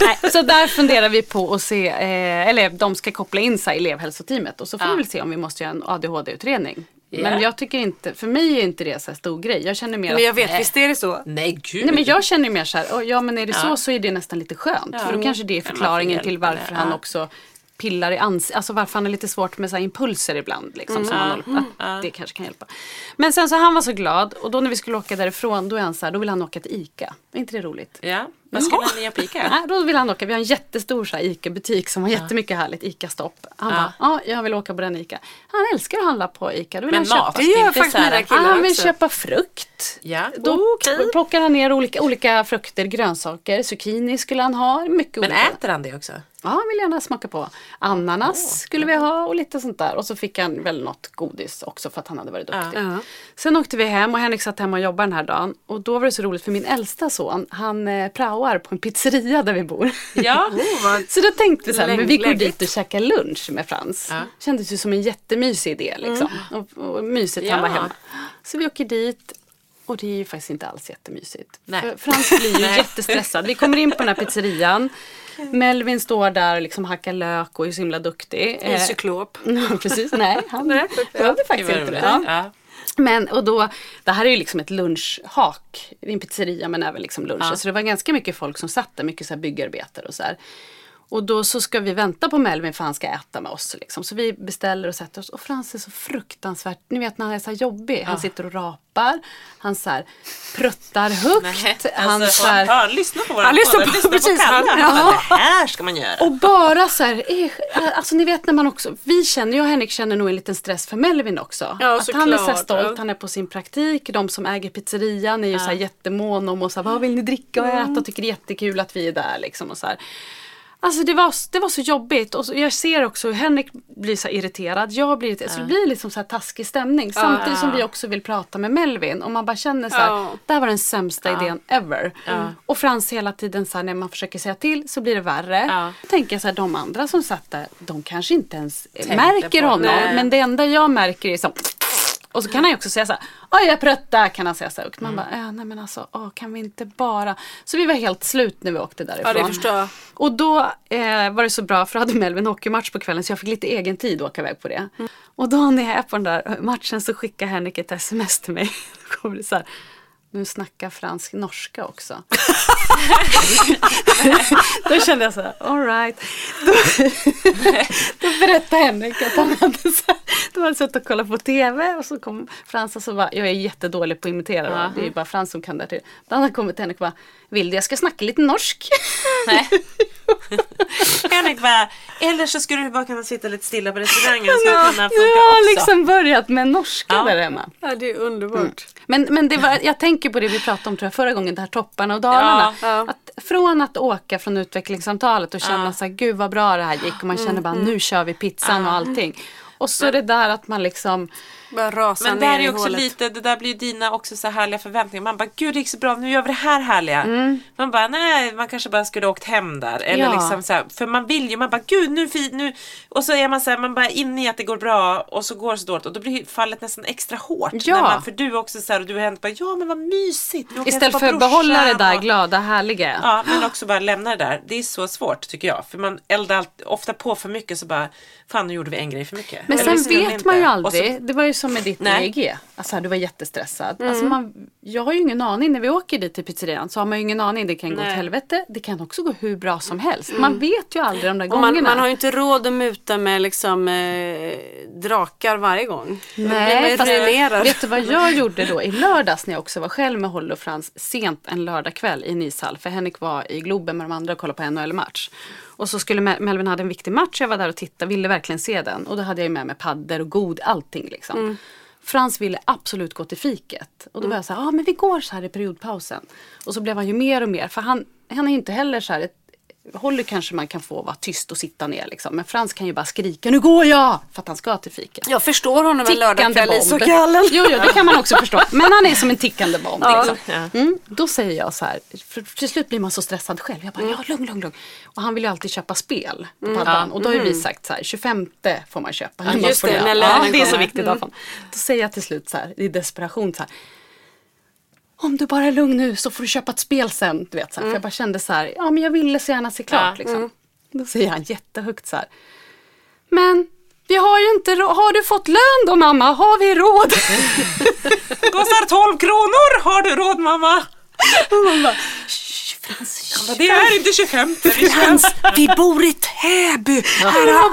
Nej, så där funderar vi på att se, eh, eller de ska koppla in sig i elevhälsoteamet och så får vi väl se om vi måste göra en ADHD-utredning. Men Ja. jag tycker inte, för mig är inte det så här stor grej. Jag känner mer Men jag att, vet, nej. visst är det så? Nej gud. Nej men jag känner mer så här, "Åh, ja men är det så så är det nästan lite skönt. För då kanske det är förklaringen till varför det? han Ja. också pillar i ansiktet, alltså varför han har lite svårt med så här impulser ibland. Liksom, som han håller, att Det kanske kan hjälpa. Men sen så han var så glad och då när vi skulle åka därifrån då är han så här, då vill han åka till ICA. Är inte det roligt? Ja, vad skulle ni göra på Ica? Nej, då vill han åka. Vi har en jättestor så här, ICA-butik som har jättemycket härligt ICA-stopp. Han bara, ja jag vill åka på den ICA. Han älskar att handla på ICA. Då vill Men han mat, köpa. Det gör faktiskt mina killar Han vill också. köpa frukt. Ja. Då Okej. plockar han ner olika, olika frukter, grönsaker, zucchini skulle han ha. Mycket Men olika. äter han det också? Ja, han vill gärna smaka på. Ananas skulle vi ha och lite sånt där. Och så fick han väl något godis också för att han hade varit duktig. Ja. Sen åkte vi hem och Henrik satt hemma och jobbade den här dagen. Och då var det så roligt för min äldsta son, han eh, praoar på en pizzeria där vi bor. Ja. [laughs] så då tänkte vi så här, men vi går Längligt. dit och käkar lunch med Frans. Ja. Kändes ju som en jättemysig idé liksom. Och, och mysigt han var hemma. Så vi åker dit och det är ju faktiskt inte alls jättemysigt. Nej. För Frans blir ju [laughs] jättestressad. Vi kommer in på den här pizzerian. Melvin står där och liksom hackar lök och är så himla duktig. I Eh, cyklop. [laughs] Precis. Nej, han behövde faktiskt inte det. Ja. Ja. Men och då, det här är ju liksom ett lunchhak. En pizzeria men även liksom lunch. Så det var ganska mycket folk som satt där, mycket så här byggarbetare och så här. Och då så ska vi vänta på Melvin för han ska äta med oss. Liksom. Så vi beställer och sätter oss. Och Frans är så fruktansvärt, ni vet när han är så här jobbig. Han sitter och rapar. Han så här pruttar högt. Nej, han alltså, så här, ja, lyssna på våran Han lyssnar på- lyssna precis, på Kalle. han- Han ja. det här ska man göra. Och bara så här, eh, alltså ni vet när man också, vi känner, jag och Henrik känner nog en liten stress för Melvin också. Ja, att han är så här stolt, ja. han är på sin praktik, de som äger pizzerian är ju så här jättemån om och så här, vad vill ni dricka och äta och tycker det är jättekul att vi är där liksom och så här. Alltså det var, det var så jobbigt och så, jag ser också hur Henrik blir så här irriterad, jag blir irriterad. Så det blir liksom så här taskig stämning samtidigt som vi också vill prata med Melvin och man bara känner så här, det här var den sämsta idén ever. Och Frans hela tiden så här, när man försöker säga till så blir det värre. Ja. Jag tänker så här, de andra som satt där, de kanske inte ens Tänkte märker honom. Nej. Men det enda jag märker är så och så kan han ju också säga så här, oj jag pruttar kan han säga så högt. Man Mm. bara, äh, nej men alltså, åh, kan vi inte bara. Så vi var helt slut när vi åkte därifrån. Ja, det förstår jag. Och då eh, var det så bra för då hade Melvin hockeymatch på kvällen så jag fick lite egen tid att åka iväg på det. Och då när jag är på den där matchen så skickar Henrik ett sms till mig. [laughs] Då kommer det så här, nu snackar fransk norska också. [laughs] då kände jag så här, alright. Då, [laughs] då berättade Henrik att han hade, så här, de hade suttit och kollat på TV och så kom Frans och så bara, jag är jättedålig på att imitera då. det är ju bara Frans som kan det till. Då hade han kommit till Henrik och bara, vill du jag ska snacka lite norsk? Nej. [laughs] Henrik bara, eller så skulle du bara kunna sitta lite stilla på restaurangen. Så kunna funka Jag har också. liksom börjat med norska Ja. där hemma. Ja, det är underbart. Men, men det var, jag tänker på det vi pratade om tror jag, förra gången, det här topparna och dalarna. Ja, ja. Att från att åka från utvecklingssamtalet och känna så här, gud vad bra det här gick och man känner bara nu kör vi pizzan och allting. Och så det där att man liksom Men ner där är också lite, det där blir ju dina också så härliga förväntningar. Man bara, gud det gick så bra, nu gör vi det här härliga. Mm. Man bara, nej, man kanske bara skulle åkt hem där. Eller Ja. liksom så här, för man vill ju, man bara, gud nu, nu. Och så är man så här, man bara inne i att det går bra och så går det så dåligt. Och då blir fallet nästan extra hårt. Ja. Man, för du är också så här, och du och Henrik bara, ja men vad mysigt. Istället för att behålla det där och- glada, härliga. Ja, men också bara lämna det där. Det är så svårt tycker jag. För man eldar ofta på för mycket så bara, fan nu gjorde vi en grej för mycket. Men Eller sen vet man ju aldrig. så- Det var ju som med ditt Nej. EEG. Alltså du var jättestressad. Mm. Alltså, man, jag har ju ingen aning. När vi åker dit till pizzerian så har man ju ingen aning. Det kan gå åt Nej. helvete. Det kan också gå hur bra som helst. Man vet ju aldrig de där Mm. Och man, gångerna. man har ju inte råd att muta med liksom eh, drakar varje gång. Nej, fast, vet du vad jag [laughs] gjorde då i lördags när jag också var själv med Holly och Frans sent en lördagkväll i Nishall. För Henrik var i Globen med de andra och kollade på NHL-match. Och så skulle Mel- Melvin hade en viktig match, jag var där och tittade, ville verkligen se den. Och då hade jag med mig paddor och god, allting liksom. Mm. Frans ville absolut gå till fiket. Och då var jag så här, ah, men vi går så här i periodpausen. Och så blev han ju mer och mer, för han, han är inte heller så här ett Holly kanske man kan få vara tyst och sitta ner liksom. Men Frans kan ju bara skrika, nu går jag! För att han ska till fiket Jag förstår honom en lördagkväll i ishockeyhallen. Jo, jo, det kan man också förstå. Men han är som en tickande bomb. Ja. Liksom. Mm, då säger jag så här, för till slut blir man så stressad själv. Jag bara, ja lugn, lugn, lugn. Och han vill ju alltid köpa spel på paddan. Och då har ju vi sagt så här, 25 får man köpa. Man just det, när ja, det är så viktigt. fall. Då säger jag till slut så här, i desperation så här. Om du bara är lugn nu så får du köpa ett spel sen. Du vet, så här. För jag bara kände så här, ja men jag ville så gärna se klart. Liksom. Då säger han jättehögt så här. Men vi har ju inte. Har du fått lön då mamma? Har vi råd? [laughs] Kostar 12 kronor, har du råd mamma? Men det är inte 25. Det är 25. Frans, vi bor i Täby. Här har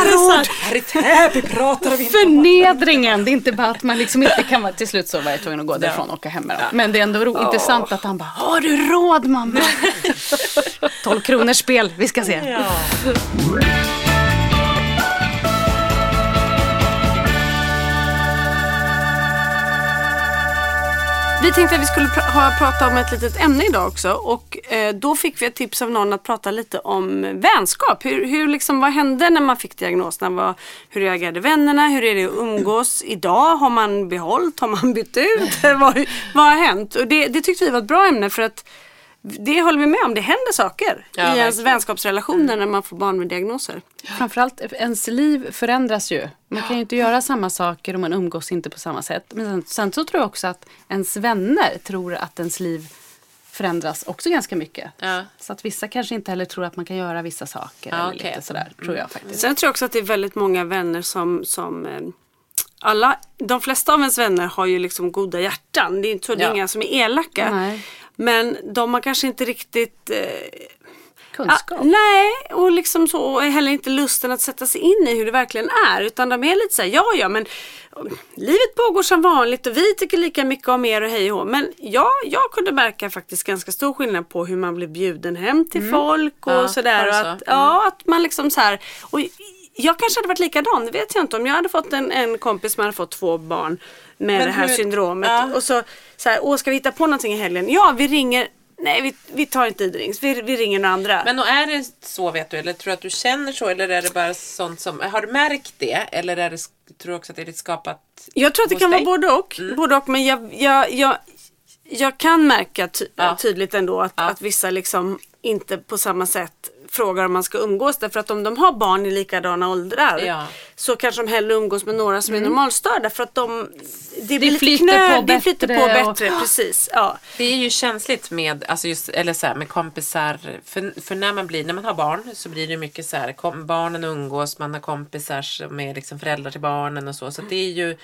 alla råd. Här i Täby pratar vi Förnedringen. Det är inte bara att man liksom inte kan vara... Till slut så var jag tvungen att gå därifrån och åka hem med dem. Men det är ändå ro- intressant att han bara, har du råd mamma? 12 [laughs] kronors spel, vi ska se. Ja. Vi tänkte att vi skulle pr- ha, prata om ett litet ämne idag också och eh, då fick vi ett tips av någon att prata lite om vänskap. Hur, hur liksom, vad hände när man fick diagnosen? Vad, hur reagerade vännerna? Hur är det att umgås idag? Har man behållit? Har man bytt ut? [laughs] vad, vad har hänt? Och det, det tyckte vi var ett bra ämne för att det håller vi med om. Det händer saker Ja, i ens vänskapsrelationer när man får barn med diagnoser. Framförallt ens liv förändras ju. Man kan ju inte göra samma saker och man umgås inte på samma sätt. Men sen, sen så tror jag också att ens vänner tror att ens liv förändras också ganska mycket. Ja. Så att vissa kanske inte heller tror att man kan göra vissa saker. Ja, eller okej. lite sådär, tror jag faktiskt. Sen tror jag också att det är väldigt många vänner som, som eh, alla, de flesta av ens vänner har ju liksom goda hjärtan. Det är inte så, det är Ja. inga som är elaka. Nej. Men de har kanske inte riktigt eh, Kunskap. Ah, nej, och liksom så och heller inte lusten att sätta sig in i hur det verkligen är. Utan de är lite så här, ja ja men um, livet pågår som vanligt och vi tycker lika mycket om er och hej och. Men ja, jag kunde märka faktiskt ganska stor skillnad på hur man blev bjuden hem till folk och Ja, sådär. Och att, Ja, att man liksom så här. Och jag kanske hade varit likadan, det vet jag inte. Om jag hade fått en, en kompis som hade fått två barn med Men det här hur- syndromet. Ja. Och så, så här, åh ska vi hitta på någonting i helgen? Ja, vi ringer. Nej, vi, vi tar inte drinks. Vi, vi ringer några andra. Men är det så vet du, eller tror du att du känner så eller är det bara sånt som, har du märkt det eller är det, tror du också att det är skapat Jag tror att det kan dig? vara både och. Både och men jag, jag, jag, jag kan märka ty- Ja. tydligt ändå att, Ja. att vissa liksom inte på samma sätt frågar om man ska umgås. Därför att om de har barn i likadana åldrar Ja. så kanske de hellre umgås med några som är normalstörda. För att de, det, blir lite flyter knö, på det flyter på bättre och-. Precis. Ja. Det är ju känsligt med, alltså just, eller så här, med kompisar. För, för när man blir, när man har barn så blir det mycket så här, kom, barnen umgås, man har kompisar som är liksom föräldrar till barnen och så. Så det är ju,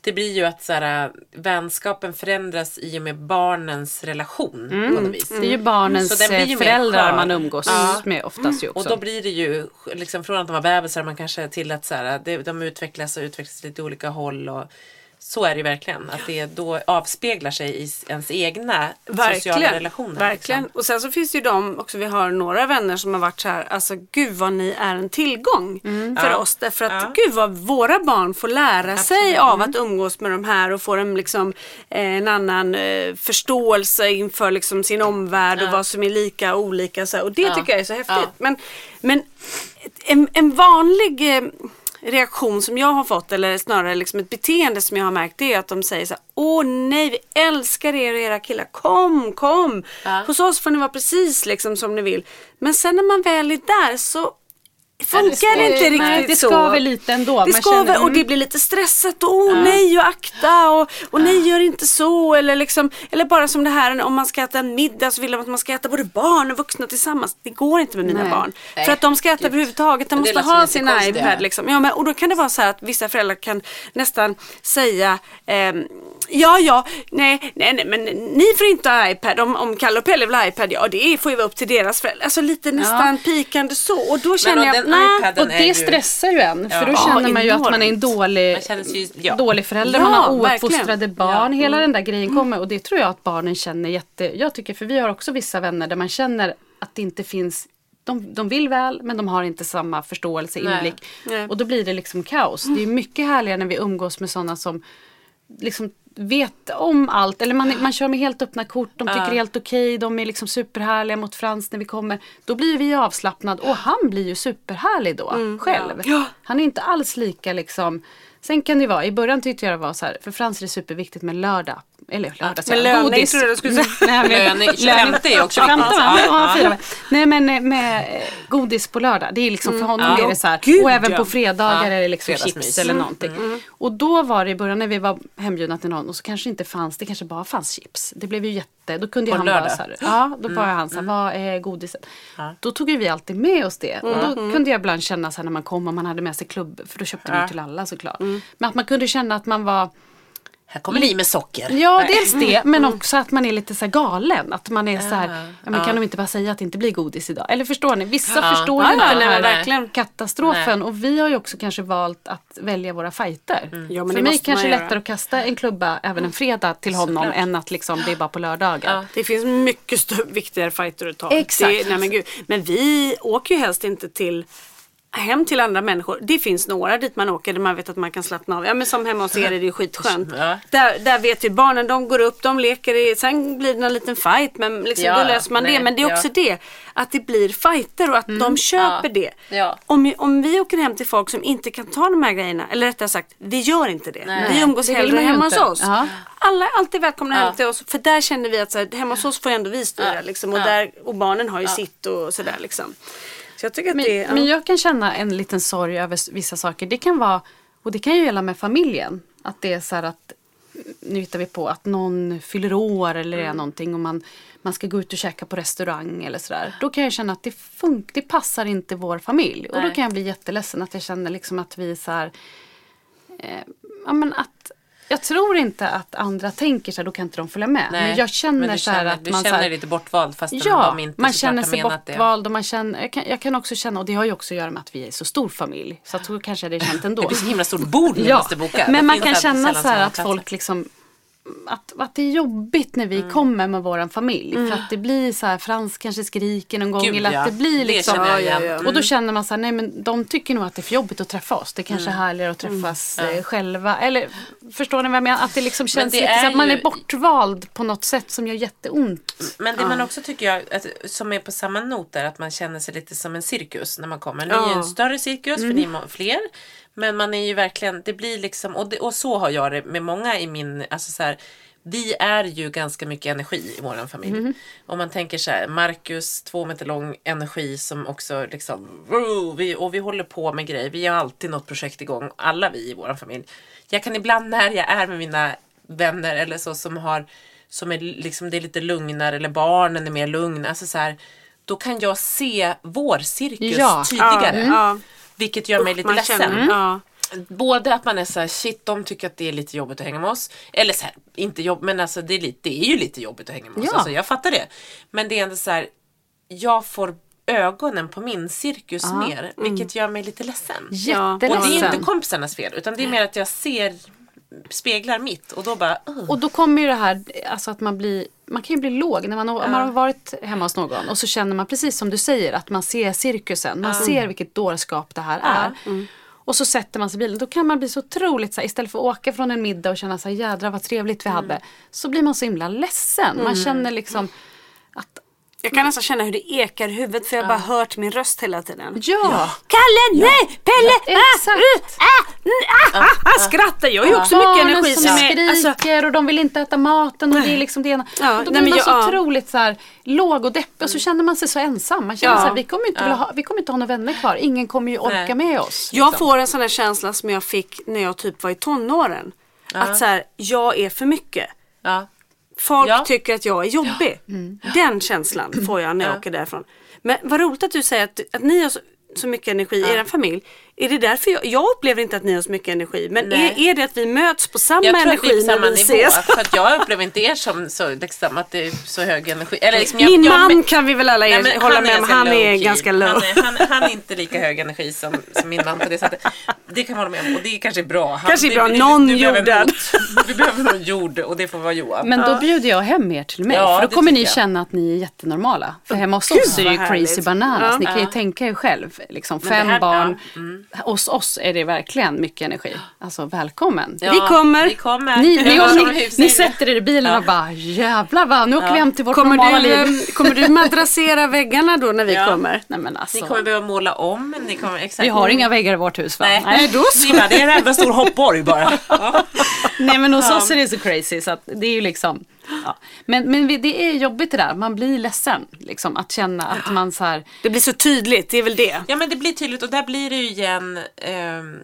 det blir ju att så här, vänskapen förändras i och med barnens relation på något vis. Det är ju barnens Så den blir ju eh, föräldrar man umgås Ja. med oftast ju också. Och då blir det ju liksom från att de var bebisar man kanske till att så här, det, de utvecklas och utvecklas lite olika håll. Och, så är det verkligen. Att det då avspeglar sig i ens egna sociala Verkligen. relationer. Verkligen. liksom. Och sen så finns det ju de också, vi har några vänner som har varit så här, alltså gud vad ni är en tillgång för Mm. Ja. oss. Därför att Ja. gud vad våra barn får lära sig Absolut. av att umgås med de här och får en, liksom, eh, en annan eh, förståelse inför liksom, sin omvärld och Ja. vad som är lika och olika. Så här. Och det tycker jag är så häftigt. Men, men en, en vanlig eh, reaktion som jag har fått eller snarare liksom ett beteende som jag har märkt det är att de säger så här, Åh nej vi älskar er och era killar, kom kom! Hos oss får ni vara precis liksom som ni vill. Men sen när man väl är där så funkar det inte riktigt nej, det så. skaver lite ändå. Det skaver känner, och det mm. blir lite stressat. Och, Åh nej och akta och, och nej gör inte så. Eller, liksom, eller bara som det här om man ska äta en middag så vill de att man ska äta både barn och vuxna tillsammans. Det går inte med mina Nej. barn. Nej, För att de ska äta gud. överhuvudtaget. De det måste ha sin iPad. ja. Liksom. Ja, men, och då kan det vara så här att vissa föräldrar kan nästan säga ehm, Ja, ja, nej, nej, nej, men ni får inte ha iPad. Om, om Kalle och Pelle vill ha iPad, ja det får ju vara upp till deras föräldrar. Alltså lite nästan pikande så. Och då känner jag, nej. iPaden Och är det ju- stressar ju en. För då Ja, känner man ju att man är en enormt. dålig, Man ju- ja. dålig förälder. Ja, man har ouppfostrade barn. Hela den där grejen kommer. Och det tror jag att barnen känner jätte... Jag tycker, för vi har också vissa vänner där man känner att det inte finns de, de vill väl men de har inte samma förståelse, Nej. inblick. Nej. Och då blir det liksom kaos. Det är mycket härligare när vi umgås med sådana som liksom vet om allt. Eller man, man kör med helt öppna kort, de tycker det är helt okej, de är liksom superhärliga mot Frans när vi kommer. Då blir vi avslappnad och han blir ju superhärlig då själv. Ja. Han är inte alls lika liksom Sen kan det vara, i början tyckte jag det var så här, för Frans är det superviktigt med lördag. Eller lördag, säger med jag, löning godis. tror jag du skulle säga. [laughs] Löning, 25 är också 25 viktigt. va? Ja, Ja, ja. fyra. Nej men eh, med eh, godis på lördag. Det är liksom för honom Ja. är det så här. Gud, och även på fredagar Ja, är det liksom chips eller någonting. Och då var det i början när vi var hembjudna till någon och så kanske inte fanns, det kanske bara fanns chips. Det blev ju jätte, då kunde ju han bara lördag? så här, ja då var han så här, vad är godiset? Då tog ju vi alltid med oss det. Och då kunde jag ibland känna så här när man kom och man hade med sig klubb, för då köpte vi till alla såklart. Men att man kunde känna att man var Här kommer ni med socker. Ja, Nej. dels det, men också att man är lite så här galen. Att man är så här, ja, men kan de inte bara säga att det inte blir godis idag? Eller förstår ni? Vissa Ja. förstår Ja, ju ja, den nej, här verkligen. katastrofen. Och vi har ju också kanske valt att välja våra fighter. Ja, men För det mig kanske är göra. lättare att kasta en klubba även en fredag till honom Såklart. än att liksom det är bara på lördagar. Det finns mycket större, viktigare fighter att ta. Exakt. Det, nej men, gud. men vi åker ju helst inte till hem till andra människor. Det finns några dit man åker där man vet att man kan slappna av. Ja men som hemma hos er är det ju skitskönt. Ja. Där, där vet ju barnen, de går upp, de leker, i, sen blir det en liten fight men liksom, Ja, då löser man nej, det. Men det är också det, att det blir fighter och att de köper det. Ja. Om, om vi åker hem till folk som inte kan ta de här grejerna, eller rättare sagt, vi gör inte det. Nej. Vi umgås Det hellre hemma hos oss. Ja. Alla är alltid välkomna hem Ja. till oss. För där känner vi att så här, hemma hos oss får ändå vi styra. Ja. Liksom, och, Ja. där, och barnen har ju sitt och sådär. Liksom. Så jag tycker att det Men, är... men jag kan känna en liten sorg över vissa saker. Det kan vara, och det kan ju gälla med familjen. Att det är så här att, nu hittar vi på att någon fyller år eller är någonting och man, man ska gå ut och käka på restaurang eller sådär. Då kan jag känna att det, fun- det passar inte vår familj. Och då Nej. kan jag bli jätteledsen att jag känner liksom att vi är så här, eh, ja men att jag tror inte att andra tänker så här, då kan inte de följa med. Nej, men jag känner men du så här känner, att du man så känner dig lite bortvald fast Ja, de inte man känner sig bortvald och man känner, jag kan, jag kan också känna, och det har ju också att göra med att vi är så stor familj. Så att så kanske det är känt ändå. [laughs] Det blir så himla stort bord ni ja, måste boka. Det men man kan känna så här att folk liksom att, att det är jobbigt när vi kommer med våran familj. För att det blir så här, Frans kanske skriker någon gång. Gud, eller att ja. det blir Det liksom. Ja, ja, ja. Och då känner man så här, nej men de tycker nog att det är för jobbigt att träffa oss. Det kanske är härligare att träffas eh, själva. Eller förstår ni vad jag menar? Att det liksom känns det lite är så att man är bortvald på något sätt som gör jätteont. Men det man också tycker jag, att, som är på samma not där, att man känner sig lite som en cirkus när man kommer. Ni är Ja. en större cirkus för ni är må- fler. Men man är ju verkligen, det blir liksom, och, det, och så har jag det med många i min, alltså så här, vi är ju ganska mycket energi i våran familj. Om man tänker så här, Marcus, två meter lång energi som också liksom, vi, och vi håller på med grejer. Vi har alltid något projekt igång, alla vi i våran familj. Jag kan ibland när jag är med mina vänner eller så som har som är liksom det är lite lugnare eller barnen är mer lugna. Alltså så här, då kan jag se vår cirkus Ja. tydligare. Ja. Vilket gör mig lite Man ledsen. känner- Ja. Både att man är så här, shit de tycker att det är lite jobbigt att hänga med oss. Eller så här, inte jobb, men alltså det är, lite, det är ju lite jobbigt att hänga med oss. Ja. Alltså, jag fattar det. Men det är ändå så här, jag får ögonen på min cirkus mer. Vilket gör mig lite ledsen. Och det är Jätteledsen. inte kompisarnas fel utan det är mer att jag ser speglar mitt och då bara "Ugh." Och då kommer ju det här, alltså att man blir, man kan ju bli låg när man, har- om man har varit hemma hos någon och så känner man precis som du säger att man ser cirkusen, man ser vilket dårskap det här är. Och så sätter man sig i bilen, då kan man bli så otroligt så här, istället för att åka från en middag och känna så här, jädra vad trevligt vi hade. Så blir man så himla ledsen. Man känner liksom att Jag kan nästan känna hur det ekar i huvudet för jag har bara hört min röst hela tiden. Ja. Kalle, nej! Pelle! Ja, ah, exakt. ah, ah, ah, ah, skrattar. Jag har ju också mycket Barnen energi som som skriker är... Alltså, och de vill inte äta maten och det är liksom det ena. Ja, och då nej, blir men man så jag- ja. otroligt så här, låg och deppig och så känner man sig så ensam. Man känner Ja. så här, vi kommer inte, vilja ha, vi kommer inte ha några vänner kvar. Ingen kommer ju orka Nej. med oss. jag liksom. får en sån här känsla som jag fick när jag typ var i tonåren. Att så här, jag är för mycket. Ja. Folk Ja. tycker att jag är jobbig. Den känslan får jag när jag åker därifrån. Men vad roligt att du säger att, att ni har så, så mycket energi i er familj. Är det därför jag, jag upplever inte att ni har så mycket energi. Men Nej. är, är det att vi möts på samma Jag tror att energi är på när samma vi nivå. ses? För att jag upplever inte er som så, liksom, att det är så hög energi. Eller liksom, jag, Min jag, man kan vi väl alla Nej, er, men hålla med om. Han är ganska low. Han är, han, han är inte lika hög energi som, som min man på det sättet. Det kan jag hålla med om och det är kanske är bra. Han, Kanske är bra. det- Någon jordad. Vi behöver någon jord och det får vara Johan. Men då bjuder jag hem er till mig. Ja, för då kommer ni känna att ni är jättenormala. För hemma hos oss är det ju crazy bananas. Ni kan ju tänka er själv. Liksom, fem barn. Ja. Hos oss är det verkligen mycket energi. Alltså välkommen. Ja, Vi kommer. Vi kommer. Ni, ni, [laughs] Ja, ni, ni sätter er i bilen och bara jävlar vad, nu åker vi hem till vårt Kommer normala du, liv. eh, [laughs] kommer du madrassera väggarna då när vi Ja. kommer? Nej men alltså. Ni kommer behöva måla om. Ni kommer, exakt. Vi har inga väggar i vårt hus va? Nej, Nej. då så. Bara, det är en enda stor hoppborg bara. Ja. [laughs] Nej men hos oss är det så crazy så att det är ju liksom ja. Men, men det är jobbigt det där, man blir ledsen liksom att känna att man så här Det blir så tydligt, det är väl det. Ja men det blir tydligt och där blir det ju igen ehm,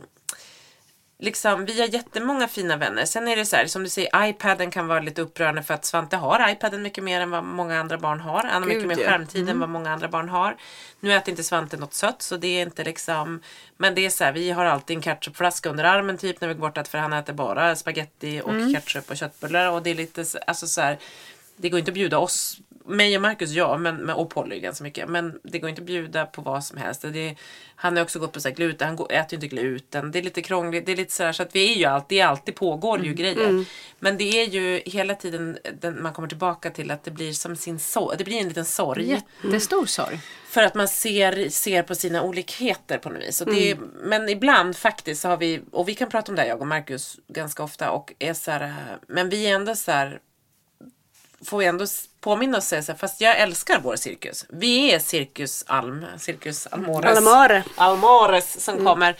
Liksom, vi har jättemånga fina vänner. Sen är det så här, som du säger, iPaden kan vara lite upprörande för att Svante har iPaden mycket mer än vad många andra barn har. Han har mycket mer skärmtid än vad många andra barn har. Nu äter inte Svante något sött så det är inte liksom Men det är så här, vi har alltid en ketchupflaska under armen typ när vi går bort för han äter bara spaghetti och ketchup och köttbullar och det är lite så- alltså så här det går inte att bjuda oss, mig och Marcus ja, men, och Polly ganska mycket. Men det går inte att bjuda på vad som helst. Det är, han har också gått på så här gluten, han går, äter inte gluten. Det är lite krångligt, det är lite så här så att vi är ju alltid, alltid pågår ju grejer. Men det är ju hela tiden den, man kommer tillbaka till att det blir som sin sorg, det blir en liten sorg. jättestor sorg. För att man ser, ser på sina olikheter på något vis. Och det är, Men ibland faktiskt så har vi, och vi kan prata om det här jag och Marcus ganska ofta och är så här, men vi är ändå så här får vi ändå påminna oss och säga fast jag älskar vår cirkus. Vi är Cirkus Alm, Cirkus Almores. Almare. Almores som kommer.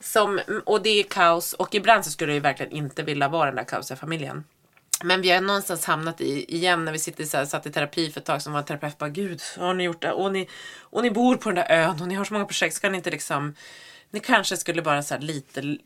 Som, och det är kaos och ibland så skulle jag ju verkligen inte vilja vara den där kaosiga familjen. Men vi har någonstans hamnat i, igen när vi sitter så här, satt i terapi för ett tag som var terapeut bara gud, har ni gjort det? Och ni, och ni bor på den där ön och ni har så många projekt, ska ni inte liksom ni kanske skulle bara så lite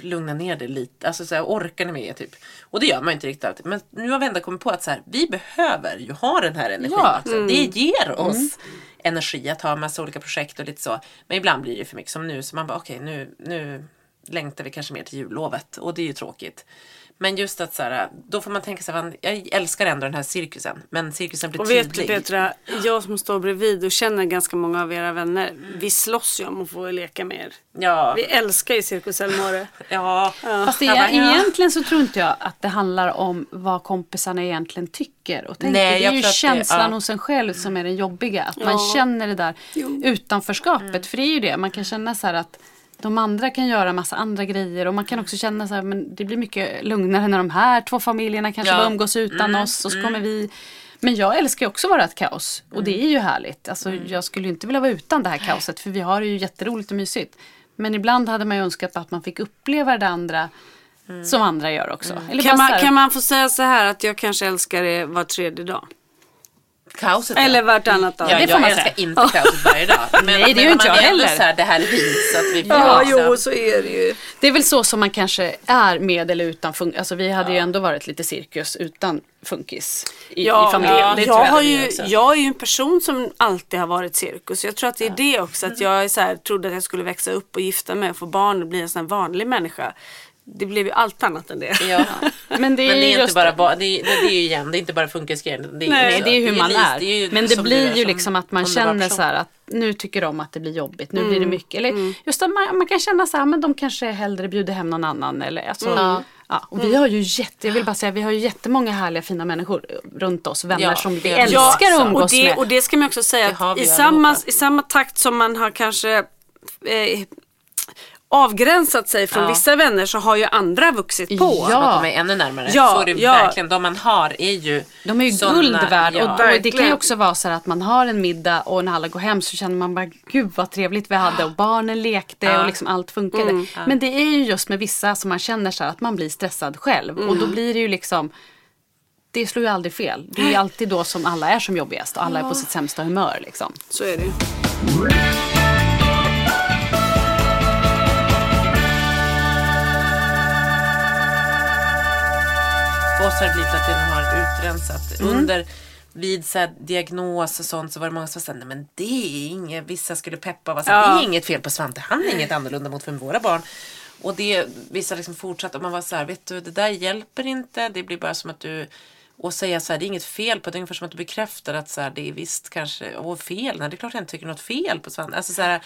lugna ner det lite, alltså så här, orkar ni med typ? Och det gör man ju inte riktigt alltid. Men nu har vi ändå kommit på att så här, vi behöver ju ha den här energin Ja. också. Det ger oss energi att ha massa olika projekt och lite så. Men ibland blir det för mycket som nu, så man bara okej nu, nu längtar vi kanske mer till jullovet och det är ju tråkigt. Men just att så här, då får man tänka sig, jag älskar ändå den här cirkusen, men cirkusen blir Och vet du tydlig. Petra, jag som står bredvid och känner ganska många av era vänner. Vi slåss ju om att få leka med er. Ja, Vi älskar ju Cirkus Elmore. [laughs] ja. Fast det, ja. egentligen så tror inte jag att det handlar om vad kompisarna egentligen tycker och tänker. Nej, det är ju att det- känslan ja. hos en själv som är den jobbiga. Att man Ja. känner det där utanförskapet. Mm. För det är ju det, man kan känna så här att de andra kan göra massa andra grejer och man kan också känna så här, men det blir mycket lugnare när de här två familjerna kanske Ja. Mm. bara umgås utan oss och så kommer vi men jag älskar ju också att vara ett kaos och det är ju härligt. Alltså, Mm. Jag skulle inte vilja vara utan det här kaoset för vi har det ju jätteroligt och mysigt. Men ibland hade man ju önskat att man fick uppleva det andra Mm. som andra gör också. Bara Kan man, kan man få säga så här att jag kanske älskar er var tredje dag? Kaoset ja. Eller vartannat dag? Ja, det får jag man älskar säga. inte kaoset varje dag. [laughs] Men, Nej, det men gör inte jag är heller. Så här, det här är vi så att vi Ja, jo, så är det ju. Det är väl så som man kanske är med eller utan funkis. Alltså vi hade ju ändå varit lite cirkus utan funkis i, i familjen. ja, det jag, jag har ju, jag är ju en person som alltid har varit cirkus. Jag tror att det är det också. Att jag är så här, trodde att jag skulle växa upp och gifta mig och få barn och bli en sån här vanlig människa. Det blev ju allt annat än det. Ja. Men det är, Men det är inte just bara, ba- det, är, det är ju igen, det är inte bara är Nej, Nej, det är hur man är. det är ju Men det blir ju som liksom att man känner så här att nu tycker de att det blir jobbigt, nu Mm. blir det mycket. Eller just att man, man kan känna så här, men de kanske hellre bjuder hem någon annan. Eller, alltså, Mm. ja, och vi har ju jätte, jag vill bara säga, vi har ju jättemånga härliga fina människor runt oss, vänner Ja, som vi älskar Ja, att och umgås det, med. och det ska man också säga att i samma, i samma takt som man har kanske eh, avgränsat sig från Ja. vissa vänner så har ju andra vuxit på. Ja. Man kommer ännu närmare. Ja, så är det ja. verkligen. De man har är ju De är ju såna- guld värd. Ja. och, och det kan ju också vara så här att man har en middag och när alla går hem så känner man bara gud vad trevligt vi hade och barnen lekte och liksom allt funkade. Mm. Men det är ju just med vissa som man känner så här att man blir stressad själv och då Mm. blir det ju liksom det slår ju aldrig fel. Det är ju alltid då som alla är som jobbigast och alla är på sitt sämsta humör. Liksom. Så är det oss har det blivit att det nog har utrensat. Under vid så här, diagnos och sånt så var det många som sa nej men det är inget, vissa skulle peppa och vara så här, Ja. det är inget fel på Svante, han är inget annorlunda mot för våra barn. Och det, vissa liksom fortsatte och man var så här, vet du det där hjälper inte, det blir bara som att du och säga så här, det är inget fel på det, det är ungefär som att du bekräftar att så här, det är visst kanske, åh fel, nej det är klart jag inte tycker något fel på Svante. Alltså så här,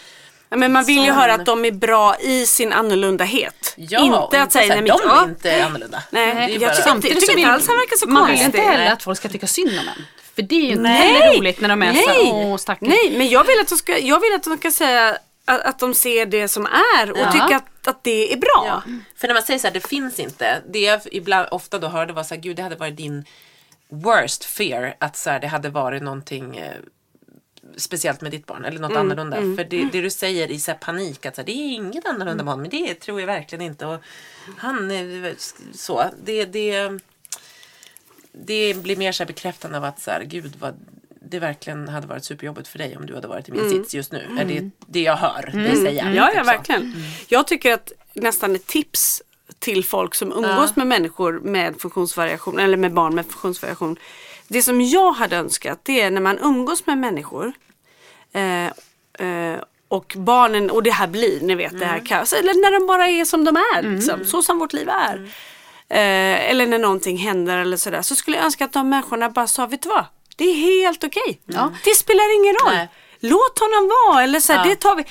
men man vill ju Sån- höra att de är bra i sin annorlundahet. ja, inte att säga, så nej men de är inte annorlunda. Nej, är jag bara- jag tycker inte alls han verkar så man vill konstig. inte heller Nej. att folk ska tycka synd om en. För det är ju inte Nej. heller roligt när de är så Nej. här, åh stackars. Nej, men jag vill att de ska, jag vill att de ska säga att, att de ser det som är och Ja. tycker att, att det är bra. Ja. För när man säger så här, det finns inte. Det jag ibland, ofta då hörde var så här, gud det hade varit din worst fear. Att så här, det hade varit någonting eh, speciellt med ditt barn eller något annorlunda. För det, det du säger i så panik att så här, det är inget annorlunda med honom. Men det tror jag verkligen inte. Och han är så. Det, det, det blir mer så här bekräftande av att så här, gud vad det verkligen hade varit superjobbigt för dig om du hade varit i min sits just nu. Är det det jag hör dig säga? Ja, ja så. verkligen. Jag tycker att nästan ett tips till folk som umgås med människor med funktionsvariation eller med barn med funktionsvariation. Det som jag hade önskat det är när man umgås med människor eh, eh, och barnen, och det här blir, ni vet det här kaos, eller när de bara är som de är, liksom, så som vårt liv är. Eh, eller när någonting händer eller sådär, så skulle jag önska att de människorna bara sa, vet du vad? Det är helt okej. Det spelar ingen roll. Nej. Låt honom vara, eller så här, Ja. det tar vi.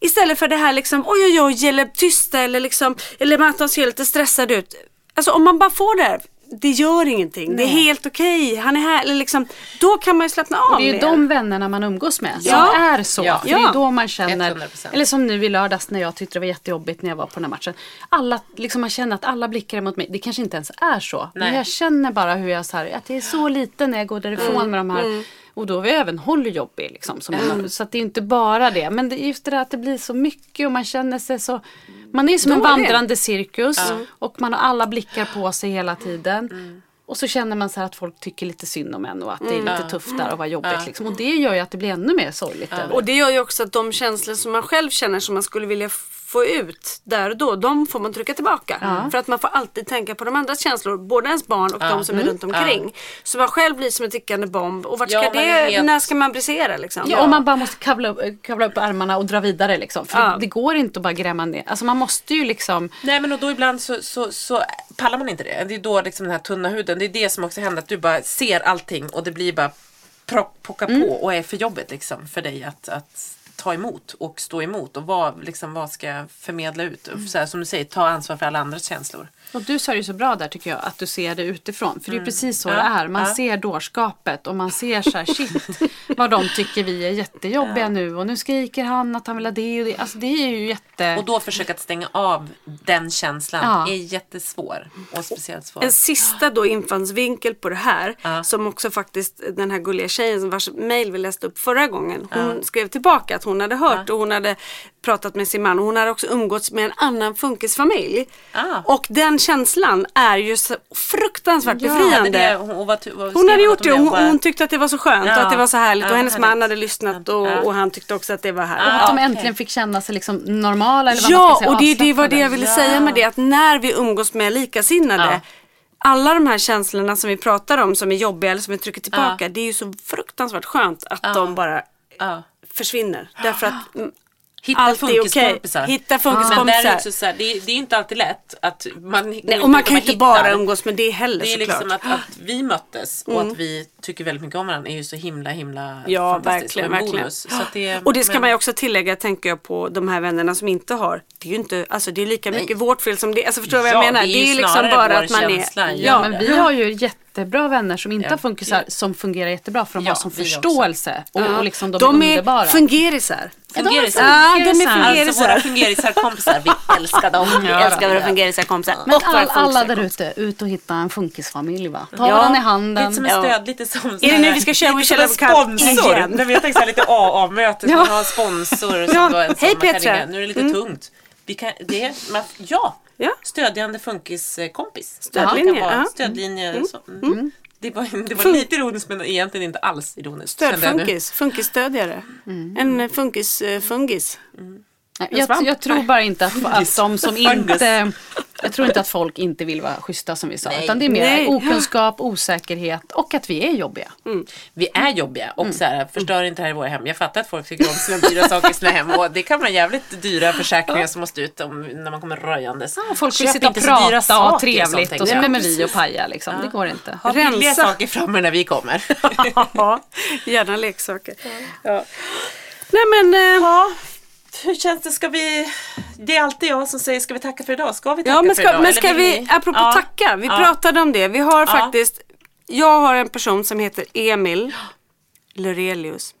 Istället för det här liksom, oj oj oj, eller tysta eller liksom, eller att de ser lite stressade ut. Alltså om man bara får det här, det gör ingenting, det är helt okej, han är här, eller liksom, då kan man ju slappna av Och det är ju mer. de vännerna man umgås med som Ja. är så. Ja. Det är då man känner, 100%. eller som nu i lördags när jag tyckte det var jättejobbigt när jag var på den här matchen. Alla, liksom man känner att alla blickar är mot mig. Det kanske inte ens är så. Men Nej. jag känner bara hur jag så här, att det är så lite när jag går därifrån Mm. med de här. Och då var jag även Holly jobbig. Liksom, som Så att det är inte bara det. Men det just det där att det blir så mycket och man känner sig så. Man är som en Dålig. vandrande cirkus. Och man har alla blickar på sig hela tiden. Och så känner man så att folk tycker lite synd om en och att det är lite tufft där och vad jobbigt. Liksom. Och det gör ju att det blir ännu mer sorgligt. Och det gör ju också att de känslor som man själv känner som man skulle vilja få ut där och då, de får man trycka tillbaka. För att man får alltid tänka på de andras känslor, både ens barn och de som är runt omkring. Så man själv blir som en tickande bomb och vart Ja, ska är det, helt- när ska man brisera liksom? Ja, och man bara måste kavla upp, kavla upp armarna och dra vidare liksom. För Ja. det, det går inte att bara grämma ner. Alltså man måste ju liksom. Nej men och då ibland så, så, så pallar man inte det. Det är då liksom den här tunna huden. Det är det som också händer. Att du bara ser allting och det blir bara pocka på och är för jobbigt liksom för dig att, att ta emot och stå emot. Och vad, liksom, vad ska jag förmedla ut? Mm. Så här, som du säger, ta ansvar för alla andras känslor. Och du sa det ju så bra där tycker jag, att du ser det utifrån. För det är ju precis så Mm. Ja, det är. Man ja. ser dårskapet och man ser så här, [laughs] shit, vad de tycker vi är jättejobbiga nu. Och nu skriker han att han vill ha det och det. Alltså det är ju jätte... Och då försöka att stänga av den känslan Ja. är jättesvår. Och speciellt svår. En sista då infallsvinkel på det här Ja. som också faktiskt den här gulliga tjejen vars mail vi läste upp förra gången. Hon skrev tillbaka att hon hade hört och hon hade pratat med sin man och hon hade också umgåtts med en annan funkisfamilj. Ah. Och den känslan är ju så fruktansvärt Ja, befriande. det, och, och vad, vad Hon hade gjort det och hon, hon tyckte att det var så skönt Ja. och att det var så härligt Ja, och hennes härligt. man hade lyssnat och, Ja. och han tyckte också att det var och härligt. att de äntligen fick känna sig liksom normala eller vad man Ja, ska säga, och det, det var det jag ville Ja. säga med det att när vi umgås med likasinnade Ja. alla de här känslorna som vi pratar om som är jobbiga eller som vi trycker tillbaka det är ju så fruktansvärt skönt att de bara försvinner. Därför att mm, Hitta Allt är okej. funkiskompisar. Hitta Men är funkiskompisar. det också så här, det, är, det är inte alltid lätt att man nej, och man kan inte bara hittar. umgås med det heller Det är såklart. liksom att, att vi möttes och att vi tycker väldigt mycket om varandra är ju så himla himla Ja, fantastiskt. verkligen, verkligen. bonus. Så att det, Och det ska men- man ju också tillägga, tänker jag på de här vännerna som inte har. Det är ju inte, alltså det är lika mycket vårt fel som det. Alltså förstår du vad jag Ja, menar? det är ju liksom snarare bara vår att man känsla, är. ja. Ja, men vi har ju jätte jättebra vänner som inte Ja, har funkisar som fungerar jättebra för de Ja, har som förståelse och, och liksom de, de är är underbara. fungerisar. Fungerisar. Ja, de är Alltså fungerisar. våra fungerisar-kompisar, vi älskar dem. Vi älskar våra fungerisar-kompisar. Men all, alla där ute, ut och hitta en funkisfamilj va? Ta Ja, varandra i Lite handen. som en Ja. stöd, lite som Är det nu vi ska köra Cup sponsor. Nej, jag tänkte så här lite AA-möte, Ja. man har sponsor Hej, Petra. Nu är det lite tungt. Vi kan, det man, ja, Ja. stödjande funkiskompis. Stödlinje, ja. stödlinje. Så, mm. Det var, det var lite ironiskt men egentligen inte alls ironiskt. Stödfunkis, funkisstödjare. En funkis-fungis. Nej, Jag, jag tror bara inte att, [laughs] att de som inte... Jag tror inte att folk inte vill vara schyssta som vi sa. Nej. Utan det är mer Nej. okunskap, osäkerhet och att vi är jobbiga. Vi är jobbiga och så här, förstör inte det här i våra hem. Jag fattar att folk tycker om sina dyra saker i sina hem och det kan vara jävligt dyra försäkringar som måste ut om, när man kommer röjandes. Och folk vill sitta och prata och sånt trevligt och så kommer vi och paja liksom. Det går inte. Ha billiga saker framme när vi kommer. [laughs] Ja, [laughs] gärna leksaker. Ja. Nej men, eh, Ja, hur känns det? Ska vi... Det är alltid jag som säger ska vi tacka för idag? Ska vi tacka ja, men för ska, idag? men ska vi, ni? apropå Ja. tacka, vi Ja. pratade om det. Vi har Ja. faktiskt, jag har en person som heter Emil Lurelius.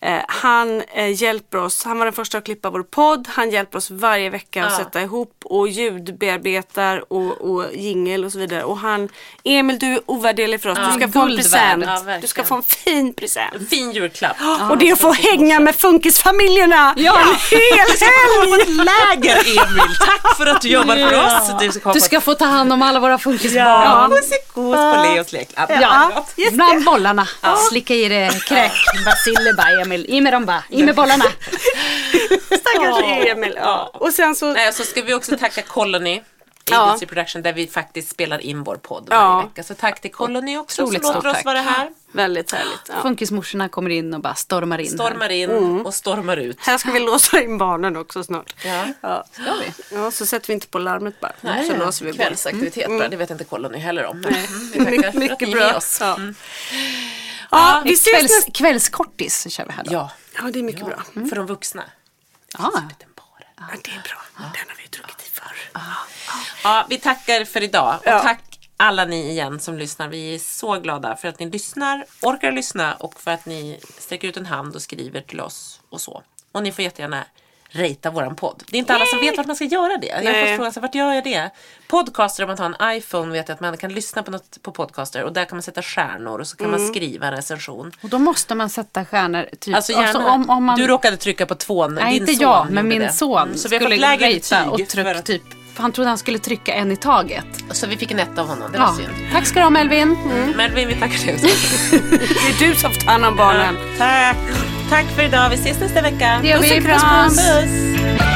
Eh, han eh, hjälper oss, han var den första att klippa vår podd. Han hjälper oss varje vecka att Ja. sätta ihop och ljudbearbetar och, och jingel och så vidare. Och han, Emil du är ovärderlig för oss. Du ska få en present. Ja, du ska få en fin present. Fin julklapp. och det är att få hänga med funkisfamiljerna ja. en [laughs] hel helg! Läger Emil, tack för att du jobbar för oss. Du ska, Du ska få ta hand om alla våra funkisbarn. Ja, puss på Leos leklapp. Ja, bland bollarna. Slicka i det kräk, basilleba, Emil. I med dem bara. I med bollarna. [laughs] Stackars Emil. Ja. Och sen så, Nej, så ska vi också tacka Colony. [laughs] Ja. Agency Production där vi faktiskt spelar in vår podd varje Ja. vecka. Så tack till Colony också Otroligt som låter oss tack. vara här. väldigt härligt. Ja. Funkismorsorna kommer in och bara stormar in. här. Stormar in Mm. och stormar ut. Här ska vi låsa in barnen också snart. Ja. Ja. Ska vi? Ja, så sätter vi inte på larmet bara. Nej, så låser vi. Kvällsaktivitet bara, det vet inte Colony heller om. Men Nej. mm, vi tackar My- för att mycket ni bra. är med oss. Ja. Mm. Vi ses Kvälls, nästa... kvällskortis kör vi här då. Ja, Ja, det är mycket bra. för de vuxna. Ja. Det är bra. Den har vi druckit i förr. Ja, vi tackar för idag. Och Ja. tack alla ni igen som lyssnar. Vi är så glada för att ni lyssnar, orkar lyssna och för att ni sträcker ut en hand och skriver till oss och så. Och ni får jättegärna ratea våran podd. Det är inte alla som vet vart man ska göra det. Jag har Nej. fått frågan, vart gör jag det? Podcaster, om man tar en iPhone vet jag att man kan lyssna på något på podcaster och där kan man sätta stjärnor och så kan Mm. man skriva en recension. Och då måste man sätta stjärnor. Typ. Alltså gärna, Alltså, om, om man, du råkade trycka på tvån, Nej, din inte son jag, men min det. son Mm, Så vi har skulle fått lägre betyg och att- typ. För Han trodde han skulle trycka en i taget. Så vi fick en etta av honom, det var Ja. synd. Tack ska du ha Melvin. Men vi tackar dig. [laughs] Det är du som får ta hand om barnen. Tack! Tack för idag. Vi ses nästa vecka. Det gör vi. Puss och Puss, kram. puss. Puss!